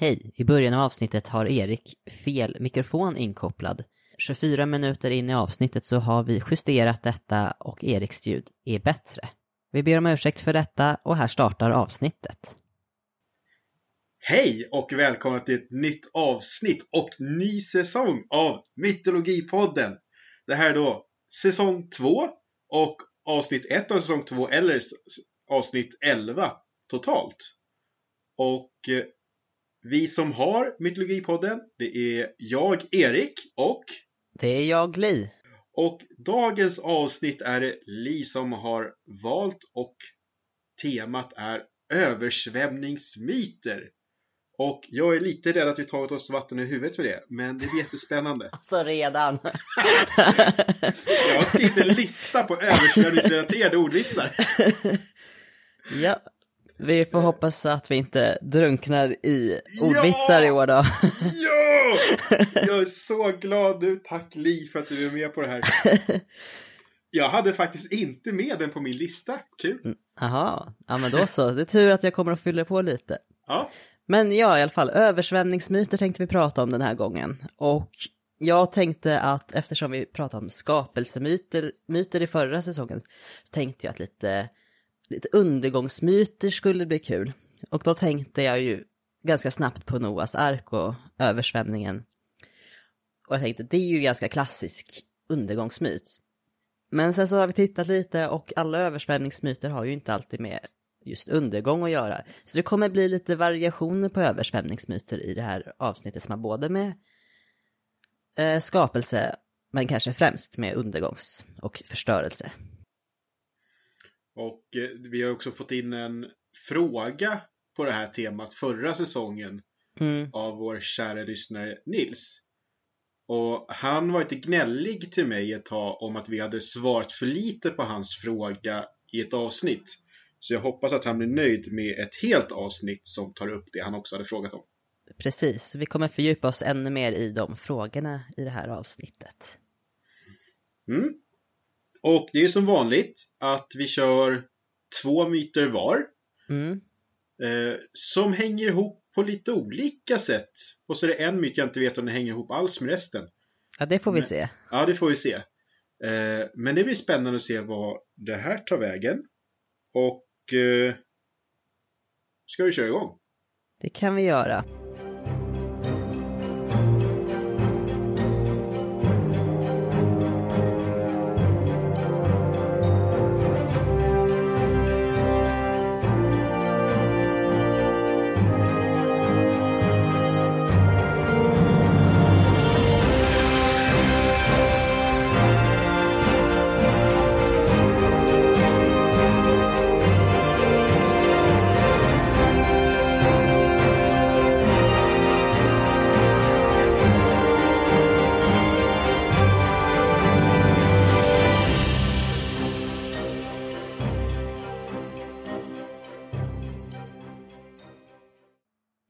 Hej! I början av avsnittet har Erik fel mikrofon inkopplad. 24 minuter in i avsnittet så har vi justerat detta och Eriks ljud är bättre. Vi ber om ursäkt för detta och här startar avsnittet. Hej och välkomna till ett nytt avsnitt och ny säsong av Mytologipodden. Det här är då säsong 2 och avsnitt 1 av säsong 2 eller avsnitt 11 totalt. Och eh, vi som har Mytologipodden, det är jag, Erik och Det är jag, Li. och dagens avsnitt är det Li som har valt och temat är översvämningsmyter. Och jag är lite rädd att vi tagit oss vatten i huvudet för det, men det blir jättespännande. Alltså redan. Jag har skrivit en lista på översvämningsrelaterade ordvitsar. ja, vi får hoppas att vi inte drunknar i Ja! ordvitsar i år då. Ja! Jag är så glad nu. Tack Li för att du är med på det här. Jag hade faktiskt inte med den på min lista. Kul. Jaha, ja men då så. Det är tur att jag kommer att fylla på lite. Ja, Men ja, i alla fall, översvämningsmyter tänkte vi prata om den här gången. Och jag tänkte att eftersom vi pratade om skapelsemyter myter i förra säsongen, så tänkte jag att lite, lite undergångsmyter skulle bli kul. Och då tänkte jag ju ganska snabbt på Noas ark och översvämningen. Och jag tänkte, det är ju ganska klassisk undergångsmyt. Men sen så har vi tittat lite och alla översvämningsmyter har ju inte alltid med just undergång att göra. Så det kommer bli lite variationer på översvämningsmyter i det här avsnittet som har både med eh, skapelse, men kanske främst med undergångs och förstörelse och eh, vi har också fått in en fråga på det här temat förra säsongen Mm, av vår kära lyssnare Nils. Och han var lite gnällig till mig ett tag om att vi hade svarat för lite på hans fråga i ett avsnitt. Så jag hoppas att han blir nöjd med ett helt avsnitt som tar upp det han också hade frågat om. precis, vi kommer fördjupa oss ännu mer i de frågorna i det här avsnittet. Mm. Och det är som vanligt att vi kör två myter var. Mm, Eh, som hänger ihop på lite olika sätt. Och så är det en myt jag inte vet om den hänger ihop alls med resten. ja, det får vi Men- se. Ja, det får vi se. Eh, men det blir spännande att se vad det här tar vägen. Och eh, ska vi köra igång? Det kan vi göra.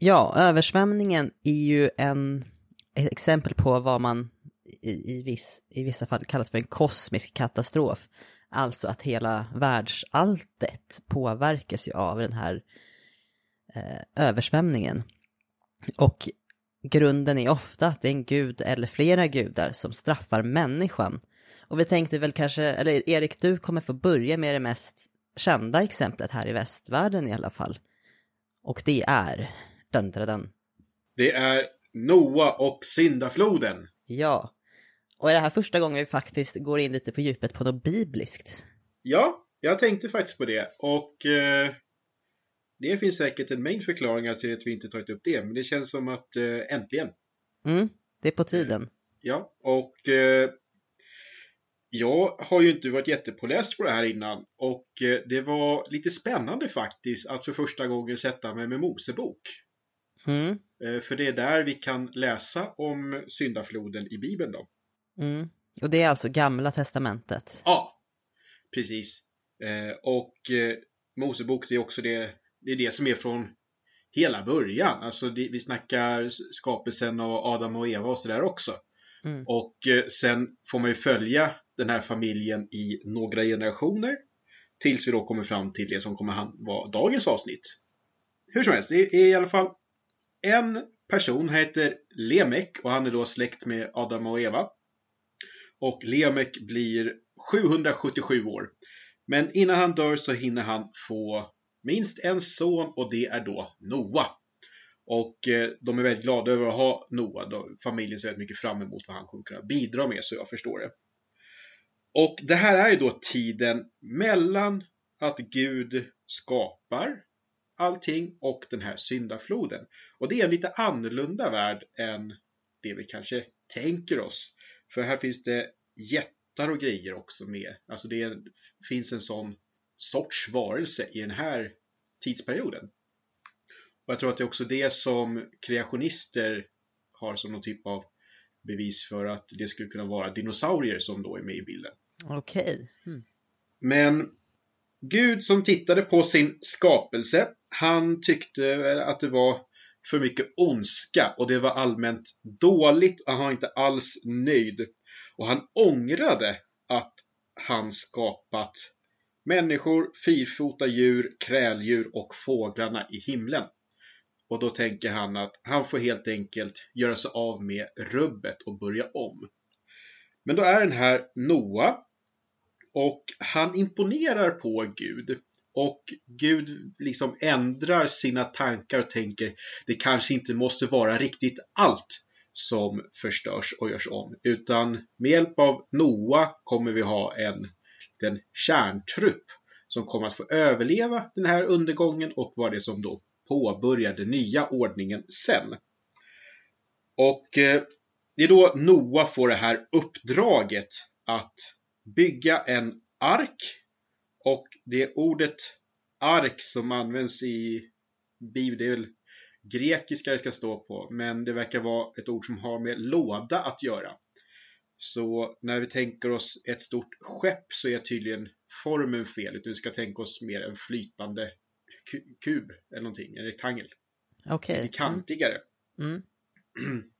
Ja, översvämningen är ju en, ett exempel på vad man i, i, viss, i vissa fall kallas för en kosmisk katastrof. Alltså att hela världsalltet påverkas ju av den här eh, översvämningen. Och grunden är ofta att det är en gud eller flera gudar som straffar människan. Och vi tänkte väl kanske, eller Erik, du kommer få börja med det mest kända exemplet här i västvärlden i alla fall. Och det är Dun, dun, dun. Det är Noa och syndafloden. Ja. Och är det här första gången vi faktiskt går in lite på djupet på något bibliskt? Ja, jag tänkte faktiskt på det. Och eh, det finns säkert en mängd förklaringar till att vi inte tagit upp det. Men det känns som att eh, äntligen. Mm, det är på tiden. Ja, och eh, jag har ju inte varit jättepåläst på det här innan. Och eh, det var lite spännande faktiskt att för första gången sätta mig med Mosebok. Mm, Eh, För det är där vi kan läsa om syndafloden i Bibeln då. mm. Och det är alltså gamla testamentet. Ja, precis. Eh, Och eh, Mosebok det är också det, det är det som är från hela början. Alltså vi snackar skapelsen av Adam och Eva och sådär också. Mm. Och sen får man ju följa den här familjen i några generationer. Tills vi då kommer fram till det som kommer vara dagens avsnitt. Hur som helst, det är i alla fall en person heter Lemek och han är då släkt med Adam och Eva. Och Lemek blir 777 år. Men innan han dör så hinner han få minst en son och det är då Noa. Och eh, de är väldigt glada över att ha Noa. Familjen ser väldigt mycket fram emot vad han kommer kunna bidra med så jag förstår det. Och det här är ju då tiden mellan att Gud skapar allting och den här syndafloden. Och det är en lite annorlunda värld än det vi kanske tänker oss. För här finns det jättar och grejer också med. Alltså det finns en sån sorts varelse i den här tidsperioden. Och jag tror att det är också det som kreationister har som någon typ av bevis för att det skulle kunna vara dinosaurier som då är med i bilden. Okej. Okay. Mm. Men Gud som tittade på sin skapelse, han tyckte att det var för mycket ondska och det var allmänt dåligt och han var inte alls nöjd. Och han ångrade att han skapat människor, fyrfota djur, kräldjur och fåglarna i himlen. Och då tänker han att han får helt enkelt göra sig av med rubbet och börja om. Men då är den här Noa och han imponerar på Gud. Och Gud liksom ändrar sina tankar och tänker det kanske inte måste vara riktigt allt som förstörs och görs om. Utan med hjälp av Noa kommer vi ha en liten kärntrupp som kommer att få överleva den här undergången och vara det som då påbörjar den nya ordningen sen. Och eh, det är då Noa får det här uppdraget att bygga en ark och det ordet ark som används i Bibeln, det är väl grekiska det ska stå på, men det verkar vara ett ord som har med låda att göra. Så när vi tänker oss ett stort skepp så är tydligen formen fel, utan vi ska tänka oss mer en flytande kub eller någonting, en rektangel. Okej. Okay. Kantigare. Mm. Mm.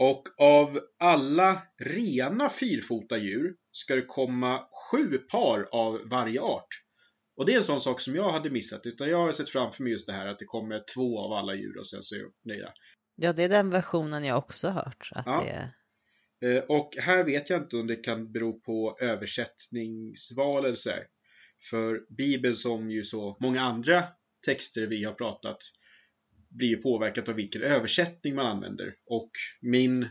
Och av alla rena fyrfota djur ska det komma sju par av varje art. Och det är en sån sak som jag hade missat, utan jag har sett framför mig just det här att det kommer två av alla djur och sen så är jag nöjda. Ja, det är den versionen jag också hört. Att ja. det... Eh, och här vet jag inte om det kan bero på översättningsvalelser. För Bibeln som ju så många andra texter vi har pratat blir påverkat av vilken översättning man använder. Och min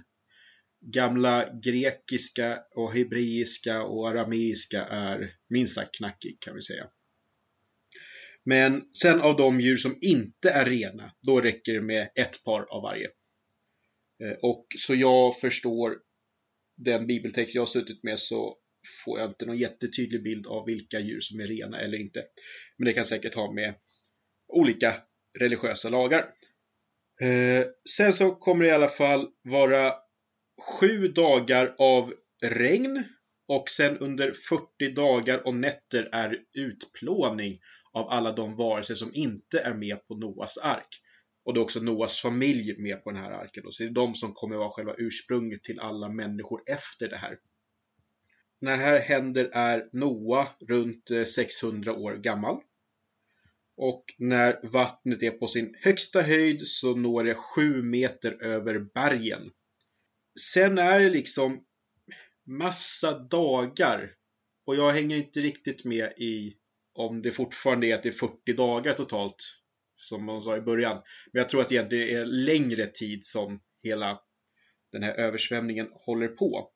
gamla grekiska och hebreiska och arameiska är minst sagt knackig kan vi säga. Men sen av de djur som inte är rena, då räcker det med ett par av varje. Eh, och så jag förstår den bibeltext jag har suttit med så får jag inte någon jättetydlig bild av vilka djur som är rena eller inte. Men det kan säkert ha med olika religiösa lagar. Eh, sen så kommer det i alla fall vara sju dagar av regn och sen under 40 dagar och nätter är utplåning av alla de varelser som inte är med på Noas ark. Och då också Noas familj med på den här arken. Då. Så det är de som kommer vara själva ursprunget till alla människor efter det här. När det här händer är Noa runt eh, 600 år gammal. Och när vattnet är på sin högsta höjd så når det 7 meter över bergen. Sen är det liksom massa dagar. Och jag hänger inte riktigt med i om det fortfarande är att det är 40 dagar totalt. Som man sa i början. Men jag tror att det egentligen är längre tid som hela den här översvämningen håller på.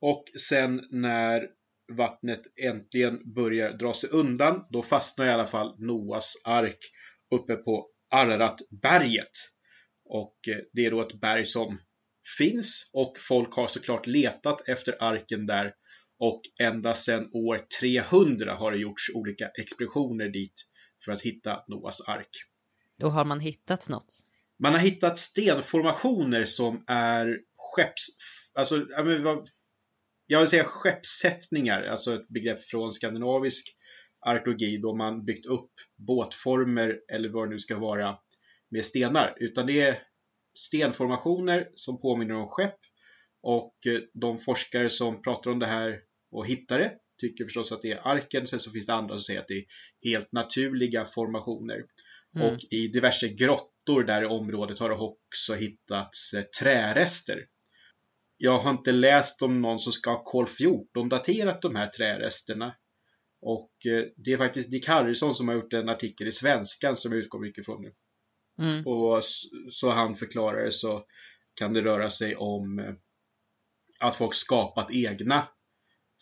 Och sen när vattnet äntligen börjar dra sig undan, då fastnar i alla fall Noas ark uppe på Araratberget. Och eh, det är då ett berg som finns och folk har såklart letat efter arken där och ända sedan år 300 har det gjorts olika expeditioner dit för att hitta Noas ark. Och har man hittat något? Man har hittat stenformationer som är skepps... Alltså, jag vill säga skeppssättningar, alltså ett begrepp från skandinavisk arkeologi då man byggt upp båtformer eller vad det nu ska vara med stenar. Utan det är stenformationer som påminner om skepp och eh, de forskare som pratar om det här och hittar det tycker förstås att det är arken. Sen så finns det andra som säger att det är helt naturliga formationer. Mm. Och i diverse grottor grottor där i området har det också hittats eh, trärester. Jag har inte läst om någon som ska ha kol 14 daterat de här träresterna. Och eh, det är faktiskt Dick Harrison som har gjort en artikel i Svenskan som jag utgår mycket från nu. Mm. Och så han förklarar så kan det röra sig om eh, att folk skapat egna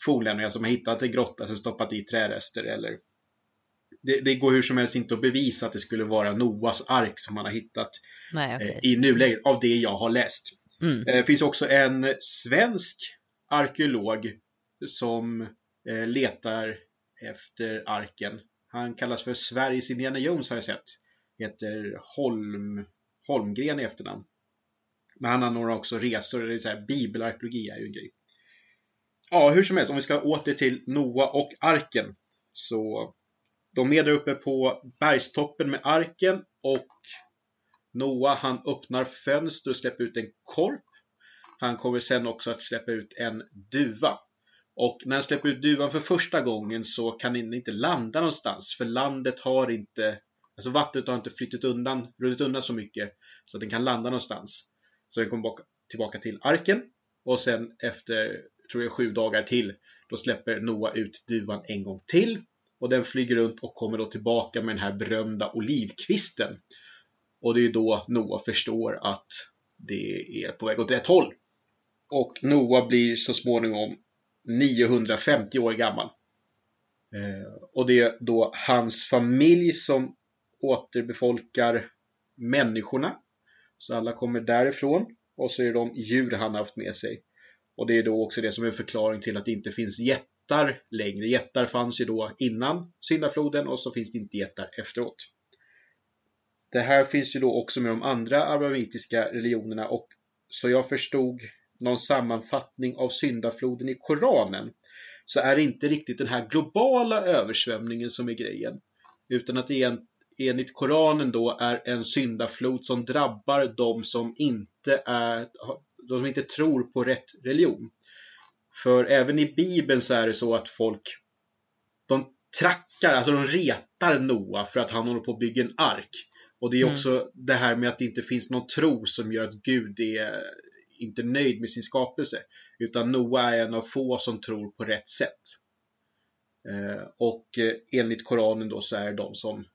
fornlämningar som har hittat en grotta som stoppat i trärester eller det, det går hur som helst inte att bevisa att det skulle vara Noas ark som man har hittat Nej, eh, i nuläget av det jag har läst. Mm. Eh, Det finns också en svensk arkeolog som letar efter arken. Han kallas för Sveriges Indiana Jones har jag sett. Heter Holm, Holmgren i efternamn. Men han anordnar också resor, det är så här, bibelarkeologi är ju en grej. Ja, hur som helst, om vi ska åter till Noa och arken. Så de är där uppe på bergstoppen med arken och Noa han öppnar fönster och släpper ut en korp. Han kommer sen också att släppa ut en duva. Och när han släpper ut duvan för första gången så kan den inte landa någonstans för landet har inte, alltså vattnet har inte flyttat undan, runnit undan så mycket så att den kan landa någonstans. Så den kommer tillbaka till arken och sen efter, tror jag, sju dagar till då släpper Noa ut duvan en gång till och den flyger runt och kommer då tillbaka med den här berömda olivkvisten. Och det är då Noa förstår att det är på väg åt rätt håll. Och Noa blir så småningom 950 år gammal. Eh, och det är då hans familj som återbefolkar människorna. Så alla kommer därifrån. Och så är det de djur han har haft med sig. Och det är då också det som är en förklaring till att det inte finns jättar längre. Jättar fanns ju då innan syndafloden och så finns det inte jättar efteråt. Det här finns ju då också med de andra abrahamitiska religionerna och så jag förstod någon sammanfattning av syndafloden i Koranen så är det inte riktigt den här globala översvämningen som är grejen. Utan att det är en, enligt Koranen då är en syndaflod som drabbar de som inte är de som inte tror på rätt religion. För även i Bibeln så är det så att folk de trackar, alltså de retar Noa för att han håller på att bygga en ark. Och det är Mm. också det här med att det inte finns någon tro som gör att Gud är inte nöjd med sin skapelse. Utan Noa är en av få som tror på rätt sätt. Eh, och eh, enligt Koranen då så är det de som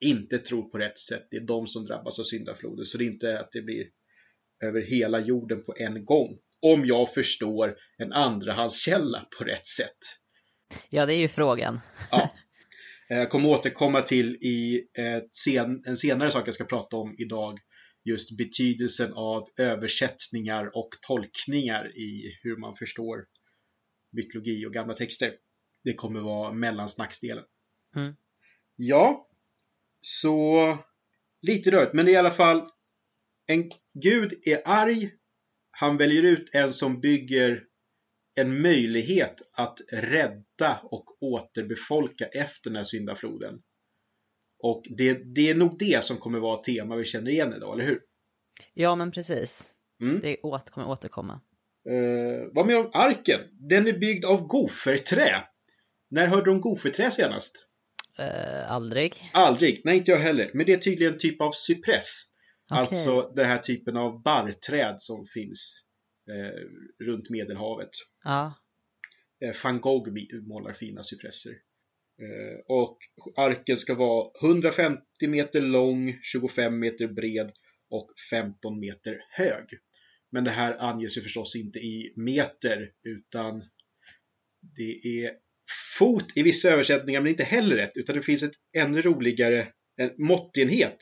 inte tror på rätt sätt, det är de som drabbas av syndafloden. Så det är inte att det blir över hela jorden på en gång. Om jag förstår en andrahandskälla på rätt sätt. Ja, det är ju frågan. Ja. Jag kommer återkomma till i ett sen, en senare sak jag ska prata om idag. Just betydelsen av översättningar och tolkningar i hur man förstår mytologi och gamla texter. Det kommer vara mellansnacksdelen. Mm. Ja, så lite rörigt, men det är i alla fall en gud är arg. Han väljer ut en som bygger en möjlighet att rädda och återbefolka efter den här syndafloden. Och det, det är nog det som kommer vara tema vi känner igen idag, eller hur? Ja, men precis. Mm. Det åter, kommer återkomma. Uh, vad med om arken? Den är byggd av goferträ. När hörde du om goferträ senast? Eh, aldrig. Aldrig. Nej, inte jag heller. Men det är tydligen en typ av cypress. Okej. Alltså den här typen av barrträd som finns eh, runt Medelhavet. Ja. Eh, Van Gogh målar fina cypresser. Eh, och arken ska vara 150 meter lång, 25 meter bred och 15 meter hög. Men det här anges ju förstås inte i meter utan det är fot i vissa översättningar men inte heller rätt utan det finns ett ännu roligare en måttenhet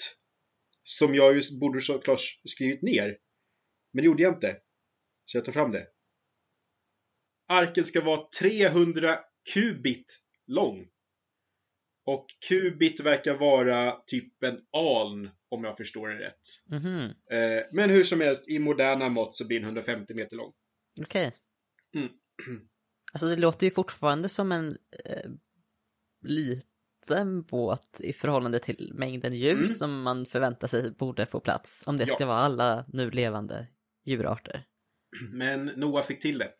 som jag just borde såklart skrivit ner. Men det gjorde jag inte. Så jag tar fram det. Arken ska vara 300 kubit lång. Och kubit verkar vara typ en aln, om jag förstår det rätt. Mhm. Eh, men hur som helst, i moderna mått så blir den 150 meter lång. Okej. Mm. Alltså det låter ju fortfarande som en eh, liten båt i förhållande till mängden djur Mm. som man förväntar sig borde få plats. Om det Ja. ska vara alla nu levande djurarter. Men Noah fick till det.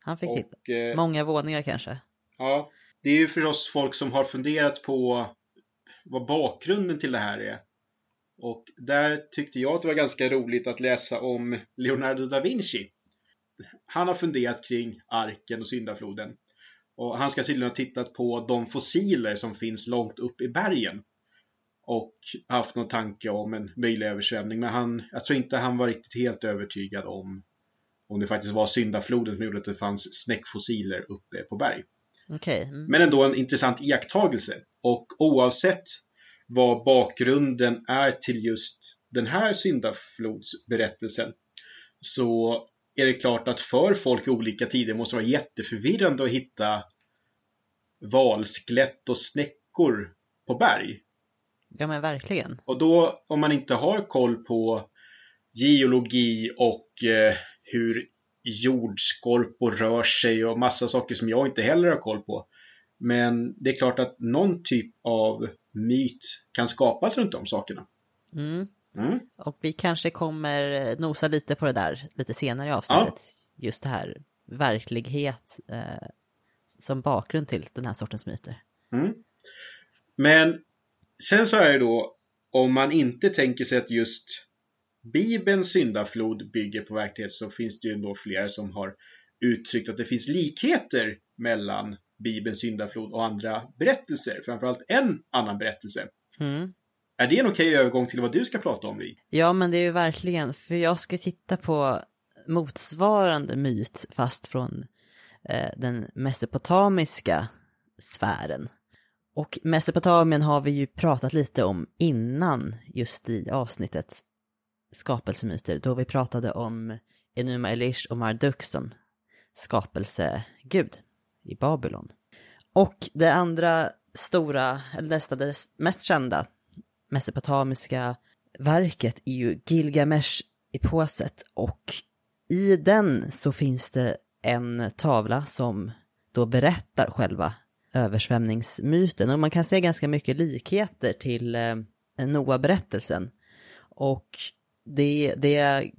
Han fick till Och eh, Många våningar kanske. ja, det är ju förstås folk som har funderat på vad bakgrunden till det här är. Och där tyckte jag att det var ganska roligt att läsa om Leonardo da Vinci. Han har funderat kring arken och syndafloden. Och han ska tydligen ha tittat på de fossiler som finns långt upp i bergen. Och haft någon tanke om en möjlig översvämning. Men han, jag tror inte han var riktigt helt övertygad om om det faktiskt var syndafloden som gjorde att det fanns snäckfossiler uppe på berg. Okej. Mm. Men ändå en intressant iakttagelse. Och oavsett vad bakgrunden är till just den här syndaflodsberättelsen så är det klart att för folk i olika tider måste det vara jätteförvirrande att hitta valskelett och snäckor på berg. Ja men verkligen. Och då om man inte har koll på geologi och eh, hur jordskorpor rör sig och massa saker som jag inte heller har koll på. Men det är klart att någon typ av myt kan skapas runt de sakerna. Mm. Mm. Och vi kanske kommer nosa lite på det där lite senare i avsnittet. Just det här verklighet eh, som bakgrund till den här sortens myter. Mm. Men sen så är det då om man inte tänker sig att just Bibelns syndaflod bygger på verklighet så finns det ju ändå flera som har uttryckt att det finns likheter mellan Bibelns syndaflod och andra berättelser, framförallt en annan berättelse. Mm. Är det en okej övergång till vad du ska prata om, Li? Ja men det är ju verkligen, för jag ska titta på motsvarande myt fast från eh, den mesopotamiska sfären. Och Mesopotamien har vi ju pratat lite om innan just i avsnittet skapelsemyter då vi pratade om Enuma Elish och Marduk som skapelsegud i Babylon. Och det andra stora, eller nästan det mest kända mesopotamiska verket är ju Gilgamesh-eposet och i den så finns det en tavla som då berättar själva översvämningsmyten och man kan se ganska mycket likheter till eh, Noa-berättelsen. Och det, det är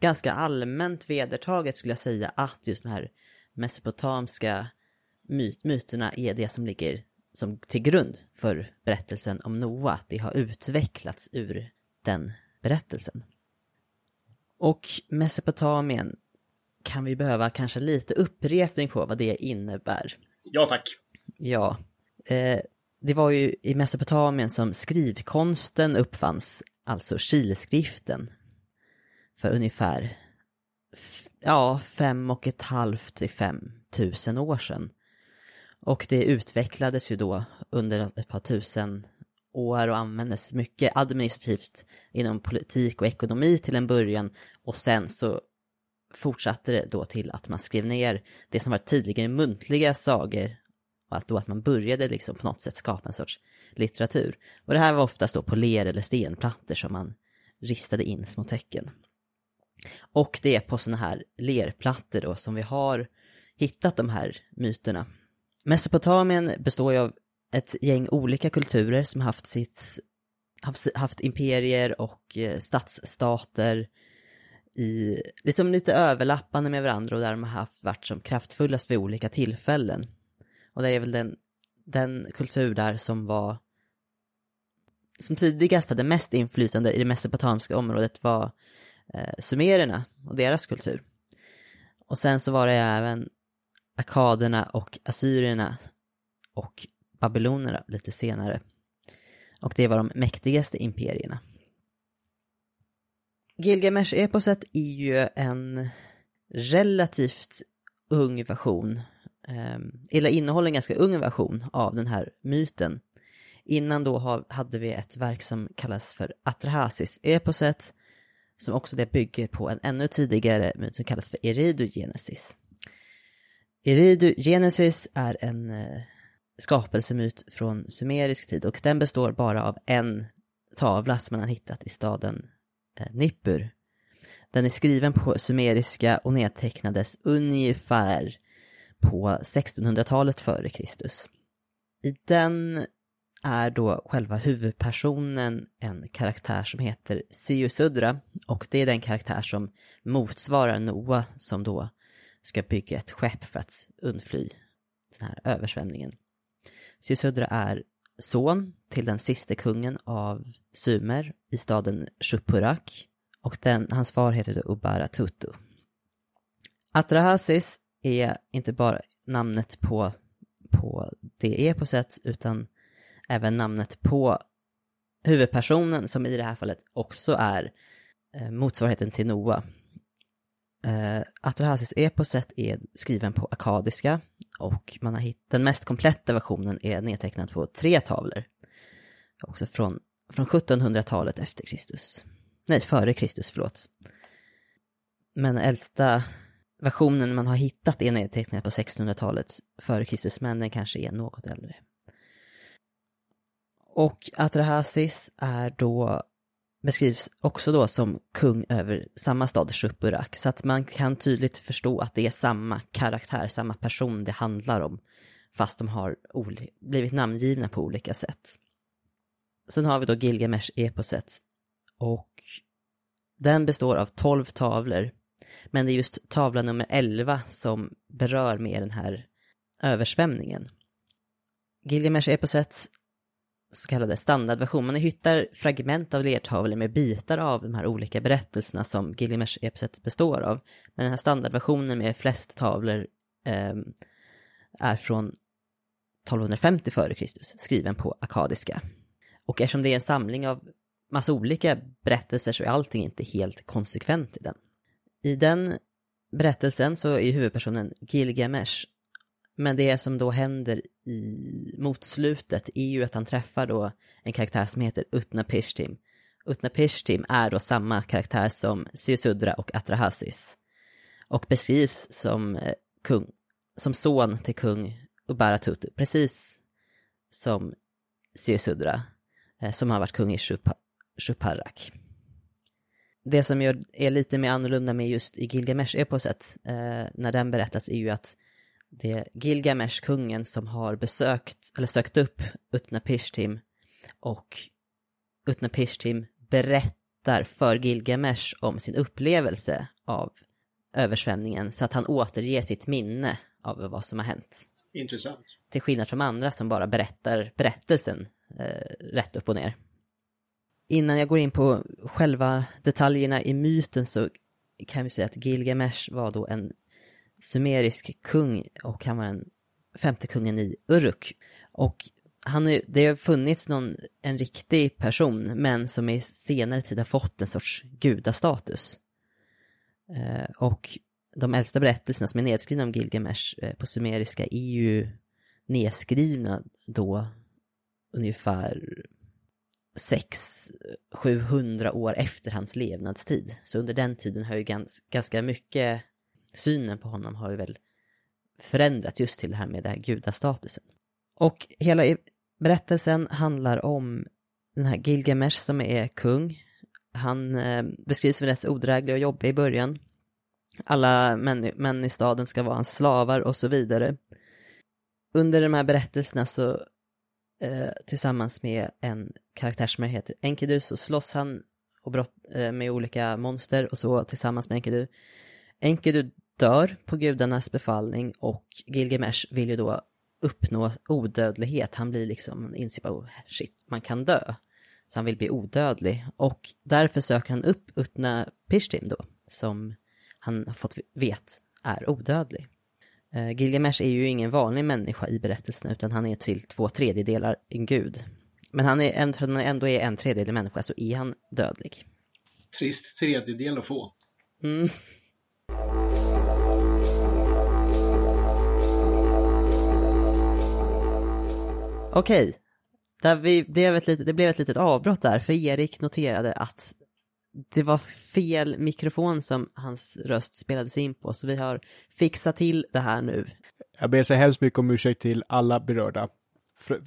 ganska allmänt vedertaget skulle jag säga att just de här mesopotamiska myt, myterna är det som ligger som till grund för berättelsen om Noa. Det har utvecklats ur den berättelsen. Och Mesopotamien kan vi behöva kanske lite upprepning på vad det innebär. Ja, tack. Ja, eh, det var ju i Mesopotamien som skrivkonsten uppfanns, alltså kilskriften, för ungefär ja, fem och ett halvt till fem tusen år sedan. Och det utvecklades ju då under ett par tusen år och användes mycket administrativt inom politik och ekonomi till en början och sen så fortsatte det då till att man skrev ner det som var tidigare muntliga sagor och att då att man började liksom på något sätt skapa en sorts litteratur. Och det här var oftast då på ler eller stenplattor som man ristade in små tecken. Och det är på sådana här lerplattor då som vi har hittat de här myterna. Mesopotamien består ju av ett gäng olika kulturer som haft sitt haft, haft imperier och eh, stadsstater i, liksom lite överlappande med varandra och där de har haft, varit som kraftfullast vid olika tillfällen. Och det är väl den, den kultur där som var som tidigast hade mest inflytande i det mesopotamiska området var eh, sumererna och deras kultur. Och sen så var det även akaderna och assyrierna och babylonerna lite senare. Och det var de mäktigaste imperierna. Gilgamesh-eposet är ju en relativt ung version, ehm, eller innehåller en ganska ung version av den här myten. Innan då hade vi ett verk som kallas för Atrahasis-eposet, som också det bygger på en ännu tidigare myt som kallas för Eridogenesis. Eridu-genesis. Är en eh, skapelsemyt från sumerisk tid och den består bara av en tavla som man har hittat i staden eh, Nippur. Den är skriven på sumeriska och nedtecknades ungefär på 1600-talet före Kristus. I den är då själva huvudpersonen en karaktär som heter Siusudra och det är den karaktär som motsvarar Noa som då ska bygga ett skepp för att undfly den här översvämningen. Sisudra är son till den siste kungen av Sumer i staden Shupurak och den, hans far heter Ubara Tutu. Atrahasis är inte bara namnet på, på det eposet utan även namnet på huvudpersonen som i det här fallet också är eh, motsvarigheten till Noa. Eh, Atrahasis-eposet är skriven på akadiska och man har hittat, den mest kompletta versionen är nedtecknad på tre tavlor. Också från, från 1700-talet efter Kristus. Nej, före Kristus, förlåt. Men äldsta versionen man har hittat är nedtecknad på 1600-talet före Kristus, men den kanske är något äldre. Och Atrahasis är då, beskrivs också då som kung över samma stad, Shupurak. så att man kan tydligt förstå att det är samma karaktär, samma person det handlar om, fast de har blivit namngivna på olika sätt. Sen har vi då Gilgamesh-eposet, och den består av tolv tavlor, men det är just tavla nummer 11 som berör mer den här översvämningen. Gilgamesh Eposet så kallade standardversion. Man hittar fragment av lertavlor med bitar av de här olika berättelserna som Gilgamesh-episet består av. Men den här standardversionen med flest tavlor eh, är från 1250 f.Kr. skriven på akadiska. Och eftersom det är en samling av massa olika berättelser så är allting inte helt konsekvent i den. I den berättelsen så är huvudpersonen Gilgamesh men det som då händer i, mot slutet är ju att han träffar då en karaktär som heter Utna Pishtim. Utna Pishtim är då samma karaktär som Siusudra och Atrahasis. Och beskrivs som eh, kung, som son till kung Ubaratutu, precis som Siusudra, eh, som har varit kung i Shuparak. Det som är lite mer annorlunda med just i Gilgamesh-eposet, eh, när den berättas, är ju att det är Gilgamesh, kungen, som har besökt, eller sökt upp Utnapishtim och Utnapishtim berättar för Gilgamesh om sin upplevelse av översvämningen så att han återger sitt minne av vad som har hänt. Intressant. Till skillnad från andra som bara berättar berättelsen eh, rätt upp och ner. Innan jag går in på själva detaljerna i myten så kan vi säga att Gilgamesh var då en sumerisk kung och han var den femte kungen i Uruk. Och han, är, det har funnits någon, en riktig person, men som i senare tid har fått en sorts gudastatus. Eh, och de äldsta berättelserna som är nedskrivna om Gilgamesh eh, på sumeriska är ju nedskrivna då ungefär 600-700 år efter hans levnadstid. Så under den tiden har ju gans, ganska mycket synen på honom har ju väl förändrats just till det här med den här gudastatusen. Och hela berättelsen handlar om den här Gilgamesh som är kung. Han eh, beskrivs som rätt odräglig och jobbig i början. Alla män, män i staden ska vara hans slavar och så vidare. Under de här berättelserna så eh, tillsammans med en karaktär som heter Enkidu så slåss han och brott, eh, med olika monster och så tillsammans med Enkidu. Enkidu dör på gudarnas befallning och Gilgamesh vill ju då uppnå odödlighet. Han blir liksom, inser bara, oh, shit, man kan dö. Så han vill bli odödlig. Och därför söker han upp Utna Pishtim då, som han har fått vet är odödlig. Uh, Gilgamesh är ju ingen vanlig människa i berättelsen utan han är till två tredjedelar en gud. Men han är, ändå, han ändå är en tredjedel människa så är han dödlig. Trist tredjedel att få. Mm. Okej, där vi, det, blev ett litet, det blev ett litet avbrott där, för Erik noterade att det var fel mikrofon som hans röst spelades in på, så vi har fixat till det här nu. Jag ber så hemskt mycket om ursäkt till alla berörda,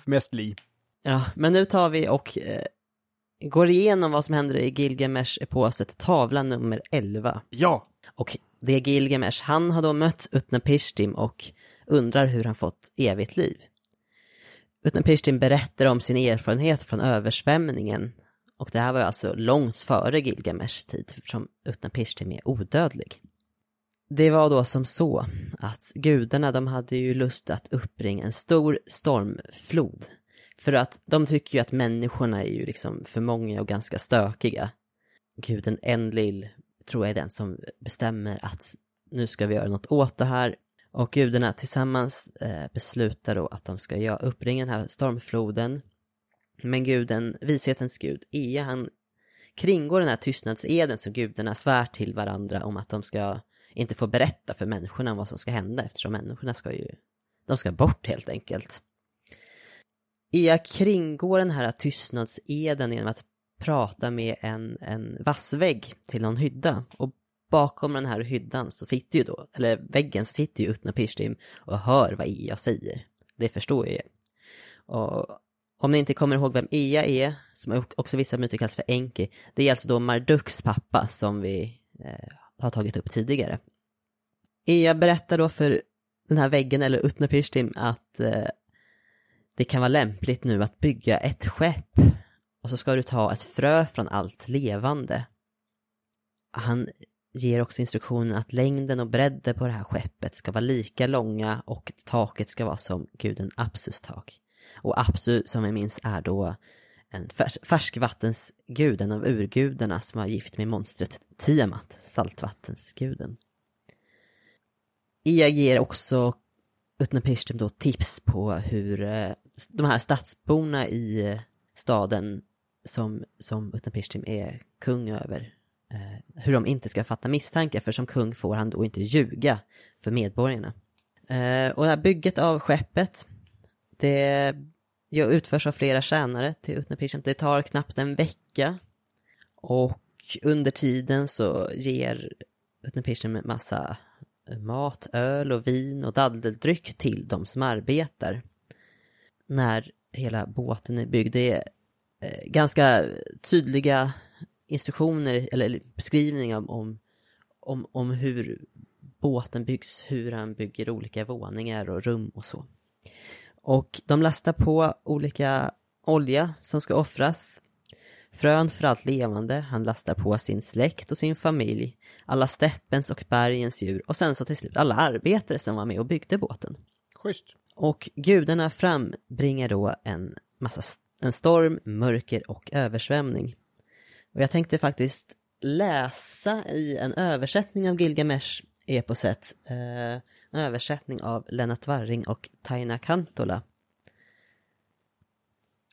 mest Li. Ja, men nu tar vi och eh, går igenom vad som händer i Gilgamesh-eposet, tavla nummer 11. Ja! Och det är Gilgamesh, han har då mött Utnapishtim och undrar hur han fått evigt liv. Utnapishtim berättar om sin erfarenhet från översvämningen och det här var alltså långt före Gilgameshs tid eftersom Utnapishtim är odödlig. Det var då som så att gudarna de hade ju lust att uppbringa en stor stormflod För att de tycker ju att människorna är ju liksom för många och ganska stökiga. Guden Enlil tror jag är den som bestämmer att nu ska vi göra något åt det här. Och gudarna tillsammans eh, beslutar då att de ska göra, uppringa den här stormfloden. Men guden, vishetens gud, Ea, han kringgår den här tystnadseden som gudarna svär till varandra om att de ska inte få berätta för människorna vad som ska hända eftersom människorna ska ju, de ska bort helt enkelt. Ea kringgår den här tystnadseden genom att prata med en, en vassvägg till någon hydda. Och bakom den här hyddan så sitter ju då, eller väggen så sitter ju Utnapishtim och hör vad Ea säger. Det förstår jag ju. Och om ni inte kommer ihåg vem Ea är, som också vissa myter kallas för Enki, det är alltså då Marduks pappa som vi eh, har tagit upp tidigare. Ea berättar då för den här väggen, eller Utnapishtim, att eh, det kan vara lämpligt nu att bygga ett skepp och så ska du ta ett frö från allt levande. Han ger också instruktionen att längden och bredden på det här skeppet ska vara lika långa och taket ska vara som guden Apsus tak. Och Apsu, som vi minns, är då en färs färskvattensgud, en av urgudarna som var gift med monstret Tiamat, saltvattensguden. Ea ger också Utnapishtim då tips på hur eh, de här stadsborna i eh, staden som, som Utnapishtim är kung över, eh, hur de inte ska fatta misstankar, för som kung får han då inte ljuga för medborgarna. Eh, och det här bygget av skeppet, det utförs av flera tjänare till Utnapishtim. Det tar knappt en vecka och under tiden så ger Utnapishtim en massa mat, öl och vin och daddeldryck till de som arbetar. När hela båten är byggd. Det är ganska tydliga instruktioner eller beskrivningar om, om, om hur båten byggs, hur han bygger olika våningar och rum och så. Och de lastar på olika olja som ska offras Frön för allt levande, han lastar på sin släkt och sin familj, alla steppens och bergens djur och sen så till slut alla arbetare som var med och byggde båten. Schysst. Och gudarna frambringar då en massa en storm, mörker och översvämning. Och jag tänkte faktiskt läsa i en översättning av Gilgamesh-eposet, eh, en översättning av Lennart Warring och Taina Kantola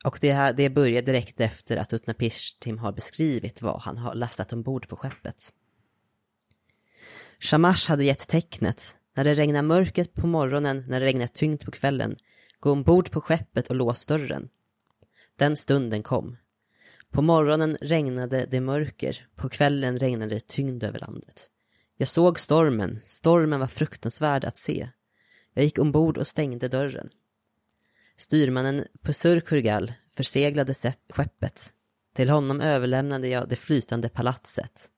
och det, här, det börjar direkt efter att Utnapishtim har beskrivit vad han har lastat ombord på skeppet. Shamash hade gett tecknet. När det regnar mörkret på morgonen, när det regnar tyngt på kvällen, gå ombord på skeppet och lås dörren. Den stunden kom. På morgonen regnade det mörker, på kvällen regnade det tyngd över landet. Jag såg stormen, stormen var fruktansvärd att se. Jag gick ombord och stängde dörren. Styrmannen Pusur Kurgal förseglade skeppet. Till honom överlämnade jag det flytande palatset.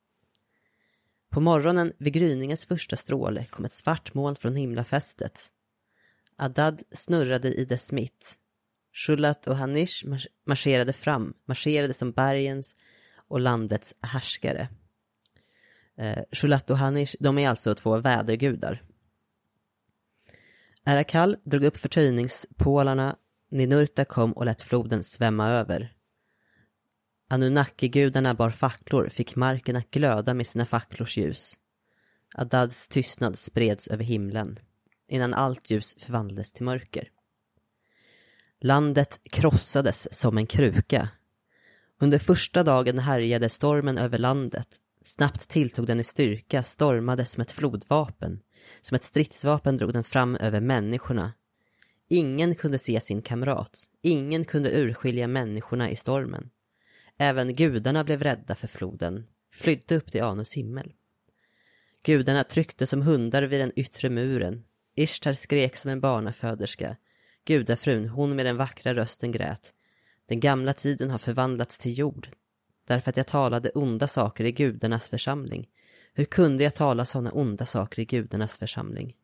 På morgonen vid gryningens första stråle kom ett svart moln från himlafästet. Adad snurrade i dess mitt. Shulat och Hanish marscherade fram, marscherade som bergens och landets härskare. Eh, Shulat och Hanish, de är alltså två vädergudar. Arakal drog upp förtöjningspålarna, Ninurta kom och lät floden svämma över. Anunnaki-gudarna bar facklor, fick marken att glöda med sina facklors ljus. Adads tystnad spreds över himlen, innan allt ljus förvandlades till mörker. Landet krossades som en kruka. Under första dagen härjade stormen över landet. Snabbt tilltog den i styrka, stormade som ett flodvapen. Som ett stridsvapen drog den fram över människorna. Ingen kunde se sin kamrat. Ingen kunde urskilja människorna i stormen. Även gudarna blev rädda för floden, flydde upp till Anus himmel. Gudarna tryckte som hundar vid den yttre muren. Ishtar skrek som en barnaföderska. Gudafrun, hon med den vackra rösten grät. Den gamla tiden har förvandlats till jord. Därför att jag talade onda saker i gudarnas församling. Hur kunde jag tala sådana onda saker i gudarnas församling?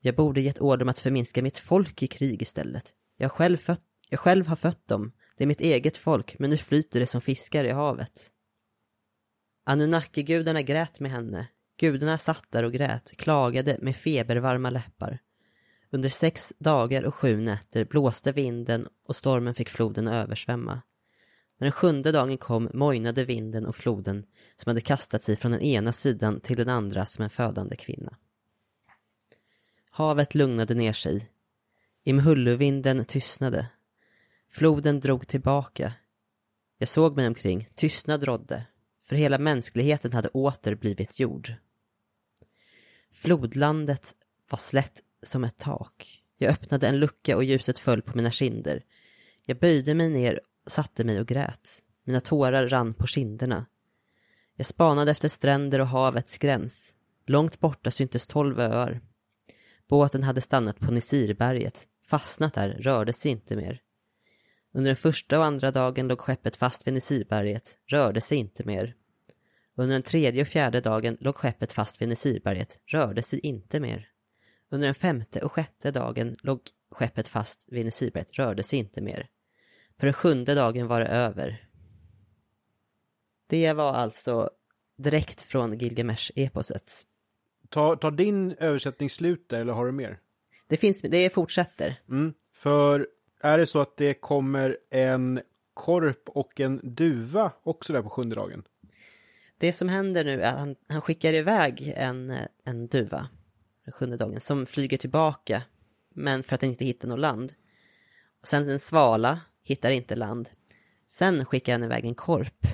Jag borde gett order om att förminska mitt folk i krig istället. Jag själv, fött, jag själv har fött dem. Det är mitt eget folk, men nu flyter det som fiskar i havet. Anunnaki-gudarna grät med henne. Gudarna satt där och grät, klagade med febervarma läppar. Under sex dagar och sju nätter blåste vinden och stormen fick floden att översvämma. När den sjunde dagen kom mojnade vinden och floden som hade kastat sig från den ena sidan till den andra som en födande kvinna. Havet lugnade ner sig. Imhulluvinden tystnade. Floden drog tillbaka. Jag såg mig omkring, tystnad rådde, för hela mänskligheten hade åter blivit jord. Flodlandet var slätt som ett tak. Jag öppnade en lucka och ljuset föll på mina kinder. Jag böjde mig ner satte mig och grät. Mina tårar rann på kinderna. Jag spanade efter stränder och havets gräns. Långt borta syntes tolv öar. Båten hade stannat på Nisirberget, fastnat där, rörde sig inte mer. Under den första och andra dagen låg skeppet fast vid Nisirberget, rörde sig inte mer. Under den tredje och fjärde dagen låg skeppet fast vid Nisirberget, rörde sig inte mer. Under den femte och sjätte dagen låg skeppet fast vid Nisirberget, rörde sig inte mer. På den sjunde dagen var det över. Det var alltså direkt från Gilgamesh-eposet. Tar, tar din översättning slut där eller har du mer? Det finns, det fortsätter. Mm. För är det så att det kommer en korp och en duva också där på sjunde dagen? Det som händer nu är att han, han skickar iväg en, en duva, den sjunde dagen, som flyger tillbaka, men för att den inte hittar något land. Och sen en svala, hittar inte land. Sen skickar han iväg en korp.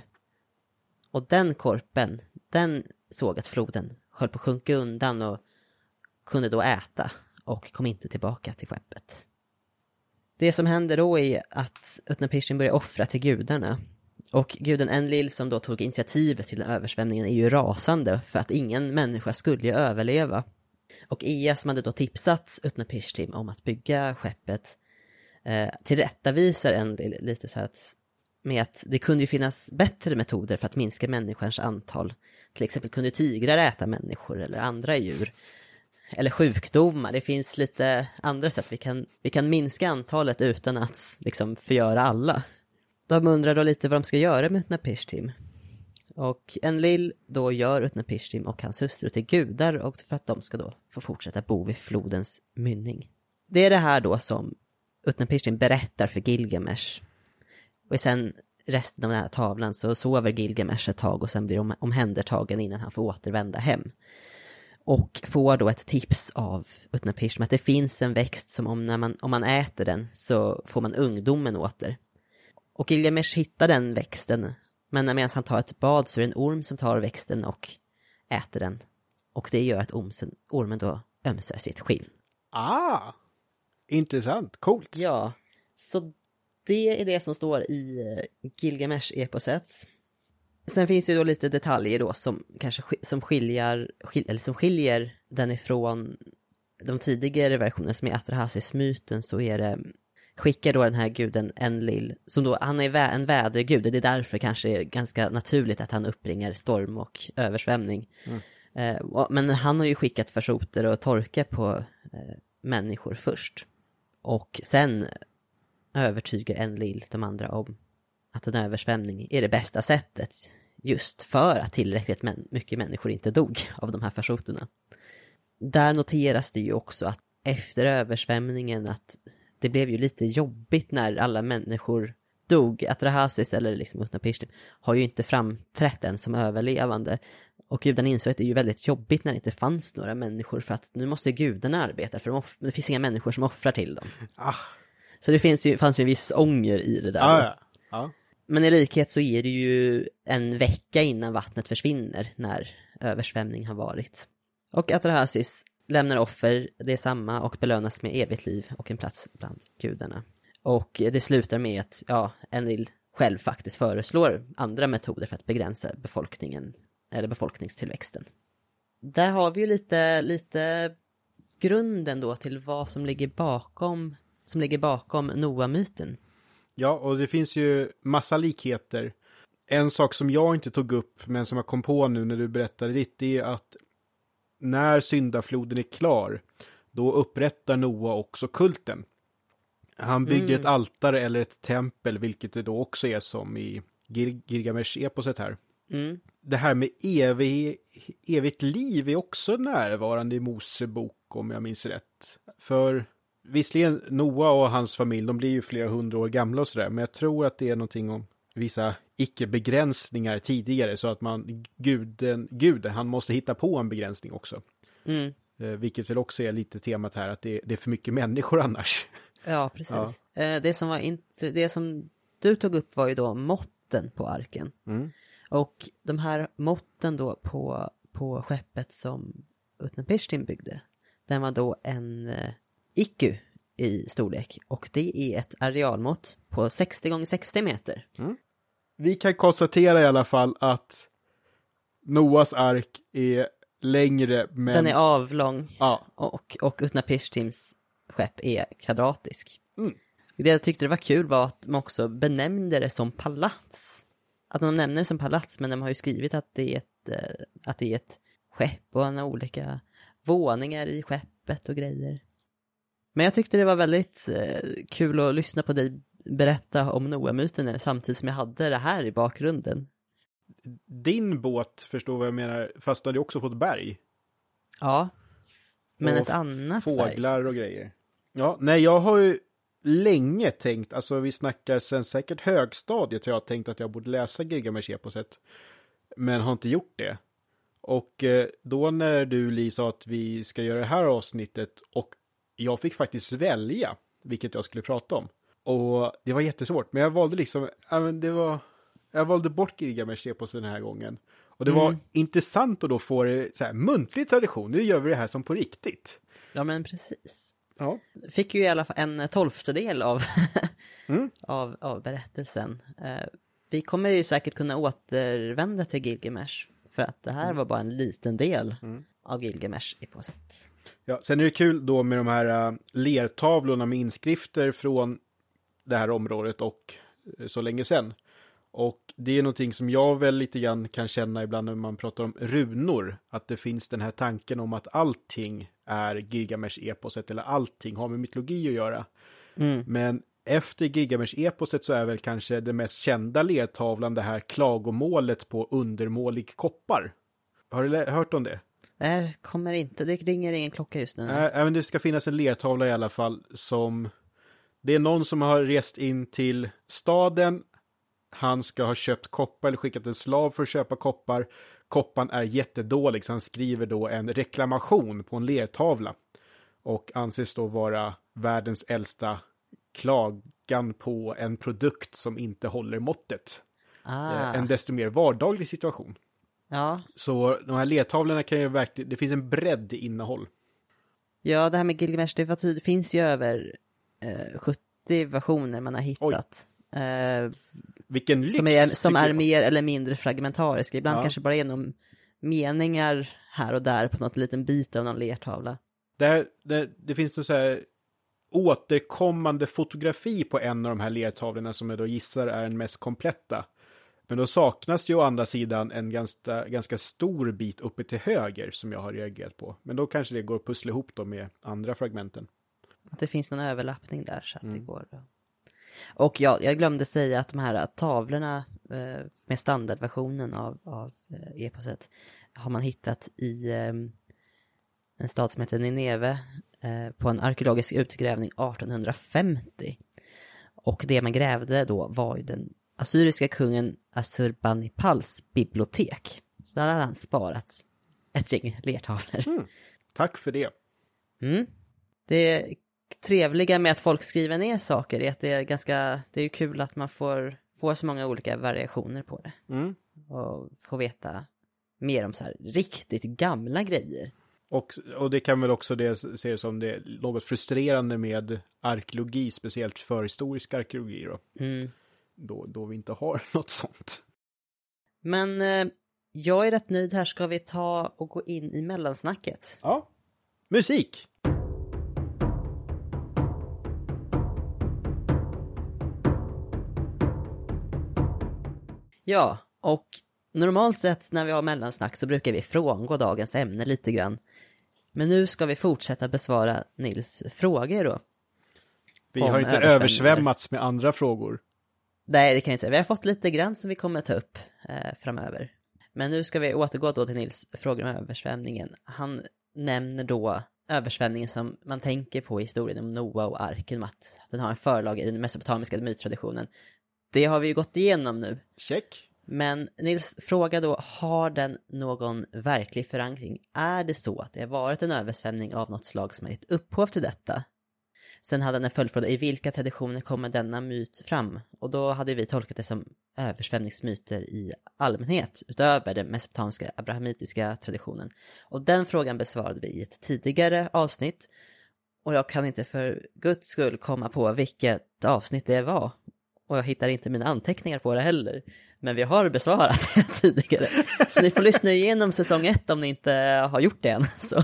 Och den korpen, den såg att floden höll på att sjunka undan och kunde då äta och kom inte tillbaka till skeppet. Det som händer då är att Utnapishtim börjar offra till gudarna. Och guden Enlil som då tog initiativet till översvämningen är ju rasande för att ingen människa skulle överleva. Och Ea som hade då tipsat Utnapishtim om att bygga skeppet eh, tillrättavisar en lite så här att med att det kunde ju finnas bättre metoder för att minska människans antal. Till exempel kunde tigrar äta människor eller andra djur. Eller sjukdomar, det finns lite andra sätt vi kan, vi kan minska antalet utan att liksom förgöra alla. De undrar då lite vad de ska göra med Utnapishtim. Och Enlil då gör Utnapishtim och hans hustru till gudar och för att de ska då få fortsätta bo vid flodens mynning. Det är det här då som Utnapishtim berättar för Gilgamesh. Och sen resten av den här tavlan så sover Gilgamesh ett tag och sen blir om, omhändertagen innan han får återvända hem. Och får då ett tips av Utnapishtim att det finns en växt som om, när man, om man äter den så får man ungdomen åter. Och Gilgamesh hittar den växten, men medan han tar ett bad så är det en orm som tar växten och äter den. Och det gör att ormsen, ormen då ömsar sitt skinn. Ah! Intressant, coolt. Ja, så det är det som står i eh, Gilgamesh-eposet. Sen finns det ju då lite detaljer då som kanske sk som skiljer, skil eller som skiljer den ifrån de tidigare versionerna som är Atrahasis-myten så är det skickar då den här guden Enlil, som då, han är en vädergud, det är därför kanske är ganska naturligt att han uppringar storm och översvämning. Mm. Eh, men han har ju skickat farsoter och torka på eh, människor först. Och sen övertygar Enlil de andra om att en översvämning är det bästa sättet just för att tillräckligt mycket människor inte dog av de här farsoterna. Där noteras det ju också att efter översvämningen att det blev ju lite jobbigt när alla människor dog. Atrahasis eller liksom Utnapishtim har ju inte framträtt än som överlevande. Och gudarna insåg att det är ju väldigt jobbigt när det inte fanns några människor för att nu måste gudarna arbeta för de det finns inga människor som offrar till dem. Ah. Så det finns ju, fanns ju en viss ånger i det där. Ah, ja. ah. Men i likhet så är det ju en vecka innan vattnet försvinner när översvämning har varit. Och Atrahasis lämnar offer, det är samma, och belönas med evigt liv och en plats bland gudarna. Och det slutar med att, ja, Enlil själv faktiskt föreslår andra metoder för att begränsa befolkningen, eller befolkningstillväxten. Där har vi ju lite, lite grunden då till vad som ligger bakom, som ligger bakom Noa-myten. Ja, och det finns ju massa likheter. En sak som jag inte tog upp, men som jag kom på nu när du berättade ditt, det är att när syndafloden är klar, då upprättar Noa också kulten. Han bygger mm. ett altare eller ett tempel, vilket det då också är som i Gil Gilgamesh-eposet här. Mm. Det här med evig, evigt liv är också närvarande i Mosebok, om jag minns rätt. För visserligen Noah och hans familj, de blir ju flera hundra år gamla och sådär, men jag tror att det är någonting om vissa icke-begränsningar tidigare, så att man, guden, guden, han måste hitta på en begränsning också. Mm. Eh, vilket väl också är lite temat här, att det, det är för mycket människor annars. Ja, precis. Eh, Det, som var det som du tog upp var ju då måtten på arken. Mm. Och de här måtten då på, på skeppet som Utnapishtim byggde, den var då en eh, IQ i storlek. Och det är ett arealmått på 60 gånger 60 meter. Vi kan konstatera i alla fall att Noahs ark är längre, men... Den är avlång Ja, och, och Utnapishtims skepp är kvadratisk. Mm. Det jag tyckte det var kul var att de också benämnde det som palats. Att de nämner det som palats, men de har ju skrivit att det är ett, eh, att det är ett skepp och han har olika våningar i skeppet och grejer. Men jag tyckte det var väldigt eh, kul att lyssna på dig berätta om Noah-myten samtidigt som jag hade det här i bakgrunden. din båt, förstår vad jag menar, fastnade ju också på ett berg. Ja. Men Och ett annat berg. Fåglar och grejer. Ja, nej, jag har ju länge tänkt, alltså vi snackar sen säkert högstadiet, jag har tänkt att jag borde läsa Gilgamesh-eposet. Men har inte gjort det. Och eh, då när du, Li, sa att vi ska göra det här avsnittet och jag fick faktiskt välja vilket jag skulle prata om. Och det var jättesvårt, men jag valde liksom, det var, jag valde bort Gilgamesh-eposet den här gången. Och det var Mm. intressant att då få det så här, muntlig tradition, nu gör vi det här som på riktigt. Ja, men precis. Ja. fick ju i alla fall en tolftedel av, Mm. av, av berättelsen. Eh, vi kommer ju säkert kunna återvända till Gilgamesh, för att det här var bara en liten del av Gilgamesh i på sätt. Ja, sen är det kul då med de här uh, lertavlorna med inskrifter från det här området och uh, så länge sedan. Och det är någonting som jag väl lite grann kan känna ibland när man pratar om runor, att det finns den här tanken om att allting är Gilgamesh-eposet eller allting har med mytologi att göra. Mm. Men efter Gilgamesh-eposet så är väl kanske det mest kända lertavlan det här klagomålet på undermålig koppar. Har du hört om det? Det här kommer inte, det ringer ingen klocka just nu. Nej, men det ska finnas en lertavla i alla fall som... Det är någon som har rest in till staden. Han ska ha köpt koppar eller skickat en slav för att köpa koppar. Koppan är jättedålig så han skriver då en reklamation på en lertavla. Och anses då vara världens äldsta klagan på en produkt som inte håller måttet. ah, Eh, En desto mer vardaglig situation. ja. Så de här lertavlorna kan ju verkligen, det finns en bredd i innehåll. ja, det här med Gilgamesh, det, var tydligt, finns ju över eh, 70 versioner man har hittat. Eh, Vilken lyx! som är, som är mer eller mindre fragmentariska. Ibland Ja. kanske bara någon meningar här och där på något liten bit av någon lertavla. Där, där, det finns en så här återkommande fotografi på en av de här lertavlorna som jag då gissar är den mest kompletta. Men då saknas det ju å andra sidan en ganska, ganska stor bit uppe till höger som jag har reagerat på. Men då kanske det går att pussla ihop då med andra fragmenten. Att det finns någon överlappning där så att Mm. det går. Och ja, jag glömde säga att de här tavlorna eh, med standardversionen av, av eh, eposet har man hittat i eh, en stad som heter Nineve eh, på en arkeologisk utgrävning 1850. Och det man grävde då var ju den assyriska kungen Assurbanipals bibliotek. Så där hade han sparat ett gäng lertavlor. Tack för det. Mm. Det trevliga med att folk skriver ner saker är att det är ganska, det är ju kul att man får, får så många olika variationer på det. Mm. Och får veta mer om så här riktigt gamla grejer. Och, och det kan väl också det se som det något frustrerande med arkeologi, speciellt förhistorisk arkeologi då. Mm. Då, då vi inte har något sånt. Men eh, jag är rätt nöjd här, ska vi ta och gå in i mellansnacket? Ja. Musik! Ja, och normalt sett när vi har mellansnack så brukar vi frångå dagens ämne lite grann. Men nu ska vi fortsätta besvara Nils frågor då. Vi har inte översvämmats med andra frågor. Nej, det kan jag inte säga. Vi har fått lite grann som vi kommer ta upp eh, framöver. Men nu ska vi återgå då till Nils frågor om översvämningen. Han nämner då översvämningen som man tänker på i historien om Noa och arken, att den har en förlag i den mesopotamiska myttraditionen. Det har vi ju gått igenom nu. Check. Men Nils fråga då, har den någon verklig förankring? Är det så att det har varit en översvämning av något slag som har gett upphov till detta? Sen hade han en följdfråga, i vilka traditioner kommer denna myt fram? Och då hade vi tolkat det som översvämningsmyter i allmänhet, utöver den mesopotamiska abrahamitiska traditionen. Och den frågan besvarade vi i ett tidigare avsnitt. Och jag kan inte för guds skull komma på vilket avsnitt det var. Och jag hittar inte mina anteckningar på det heller. Men vi har besvarat det tidigare. Så ni får lyssna igenom säsong ett om ni inte har gjort det än. Så,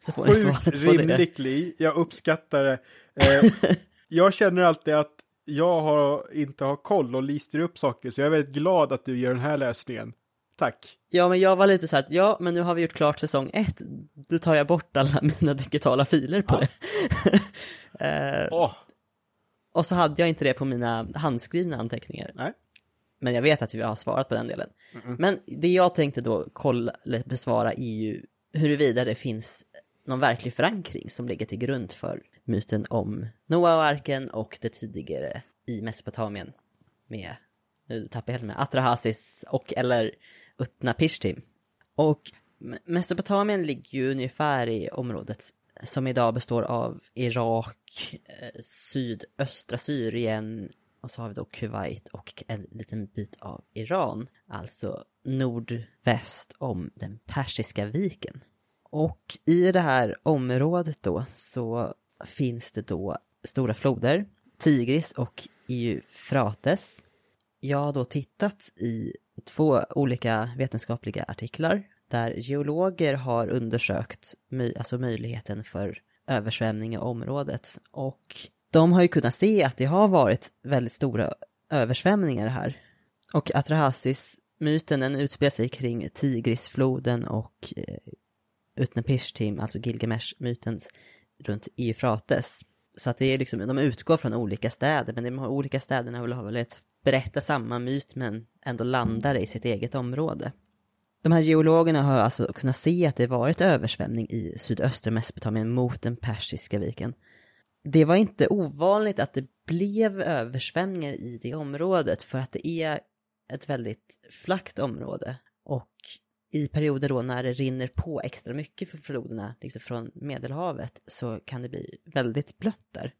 så får ni svaret på det. rimligt, Li. Jag uppskattar det. Eh, jag känner alltid att jag har, inte har koll och lister upp saker, så jag är väldigt glad att du gör den här läsningen. Tack. Ja, men jag var lite så här att ja, men nu har vi gjort klart säsong ett. Då tar jag bort alla mina digitala filer på Ja. det. eh, Åh, och så hade jag inte det på mina handskrivna anteckningar. nej. Men jag vet att vi har svarat på den delen. Mm-mm. Men det jag tänkte då kolla, eller besvara är ju huruvida det finns någon verklig förankring som ligger till grund för myten om Noa och arken och det tidigare i Mesopotamien med, nu tappar jag helt med, Atrahasis och eller Utnapishtim. Och Me- Mesopotamien ligger ju ungefär i området som idag består av Irak, eh, sydöstra Syrien och så har vi då Kuwait och en liten bit av Iran, alltså nordväst om den persiska viken. Och i det här området då så finns det då stora floder, Tigris och Eufrates. Jag har då tittat i två olika vetenskapliga artiklar där geologer har undersökt alltså möjligheten för översvämning i området. Och de har ju kunnat se att det har varit väldigt stora översvämningar här. Och Atrahasis-myten den utspelar sig kring Tigrisfloden och eh, Utnapishtim, alltså Gilgamesh-mytens runt Eufrates. Så att det är liksom, de utgår från olika städer, men de olika städerna vill ha velat berätta samma myt men ändå landar i sitt eget område. De här geologerna har alltså kunnat se att det varit översvämning i sydöstra Mesopotamien mot den persiska viken. Det var inte ovanligt att det blev översvämningar i det området för att det är ett väldigt flackt område och i perioder då när det rinner på extra mycket för floderna liksom från Medelhavet så kan det bli väldigt blött där.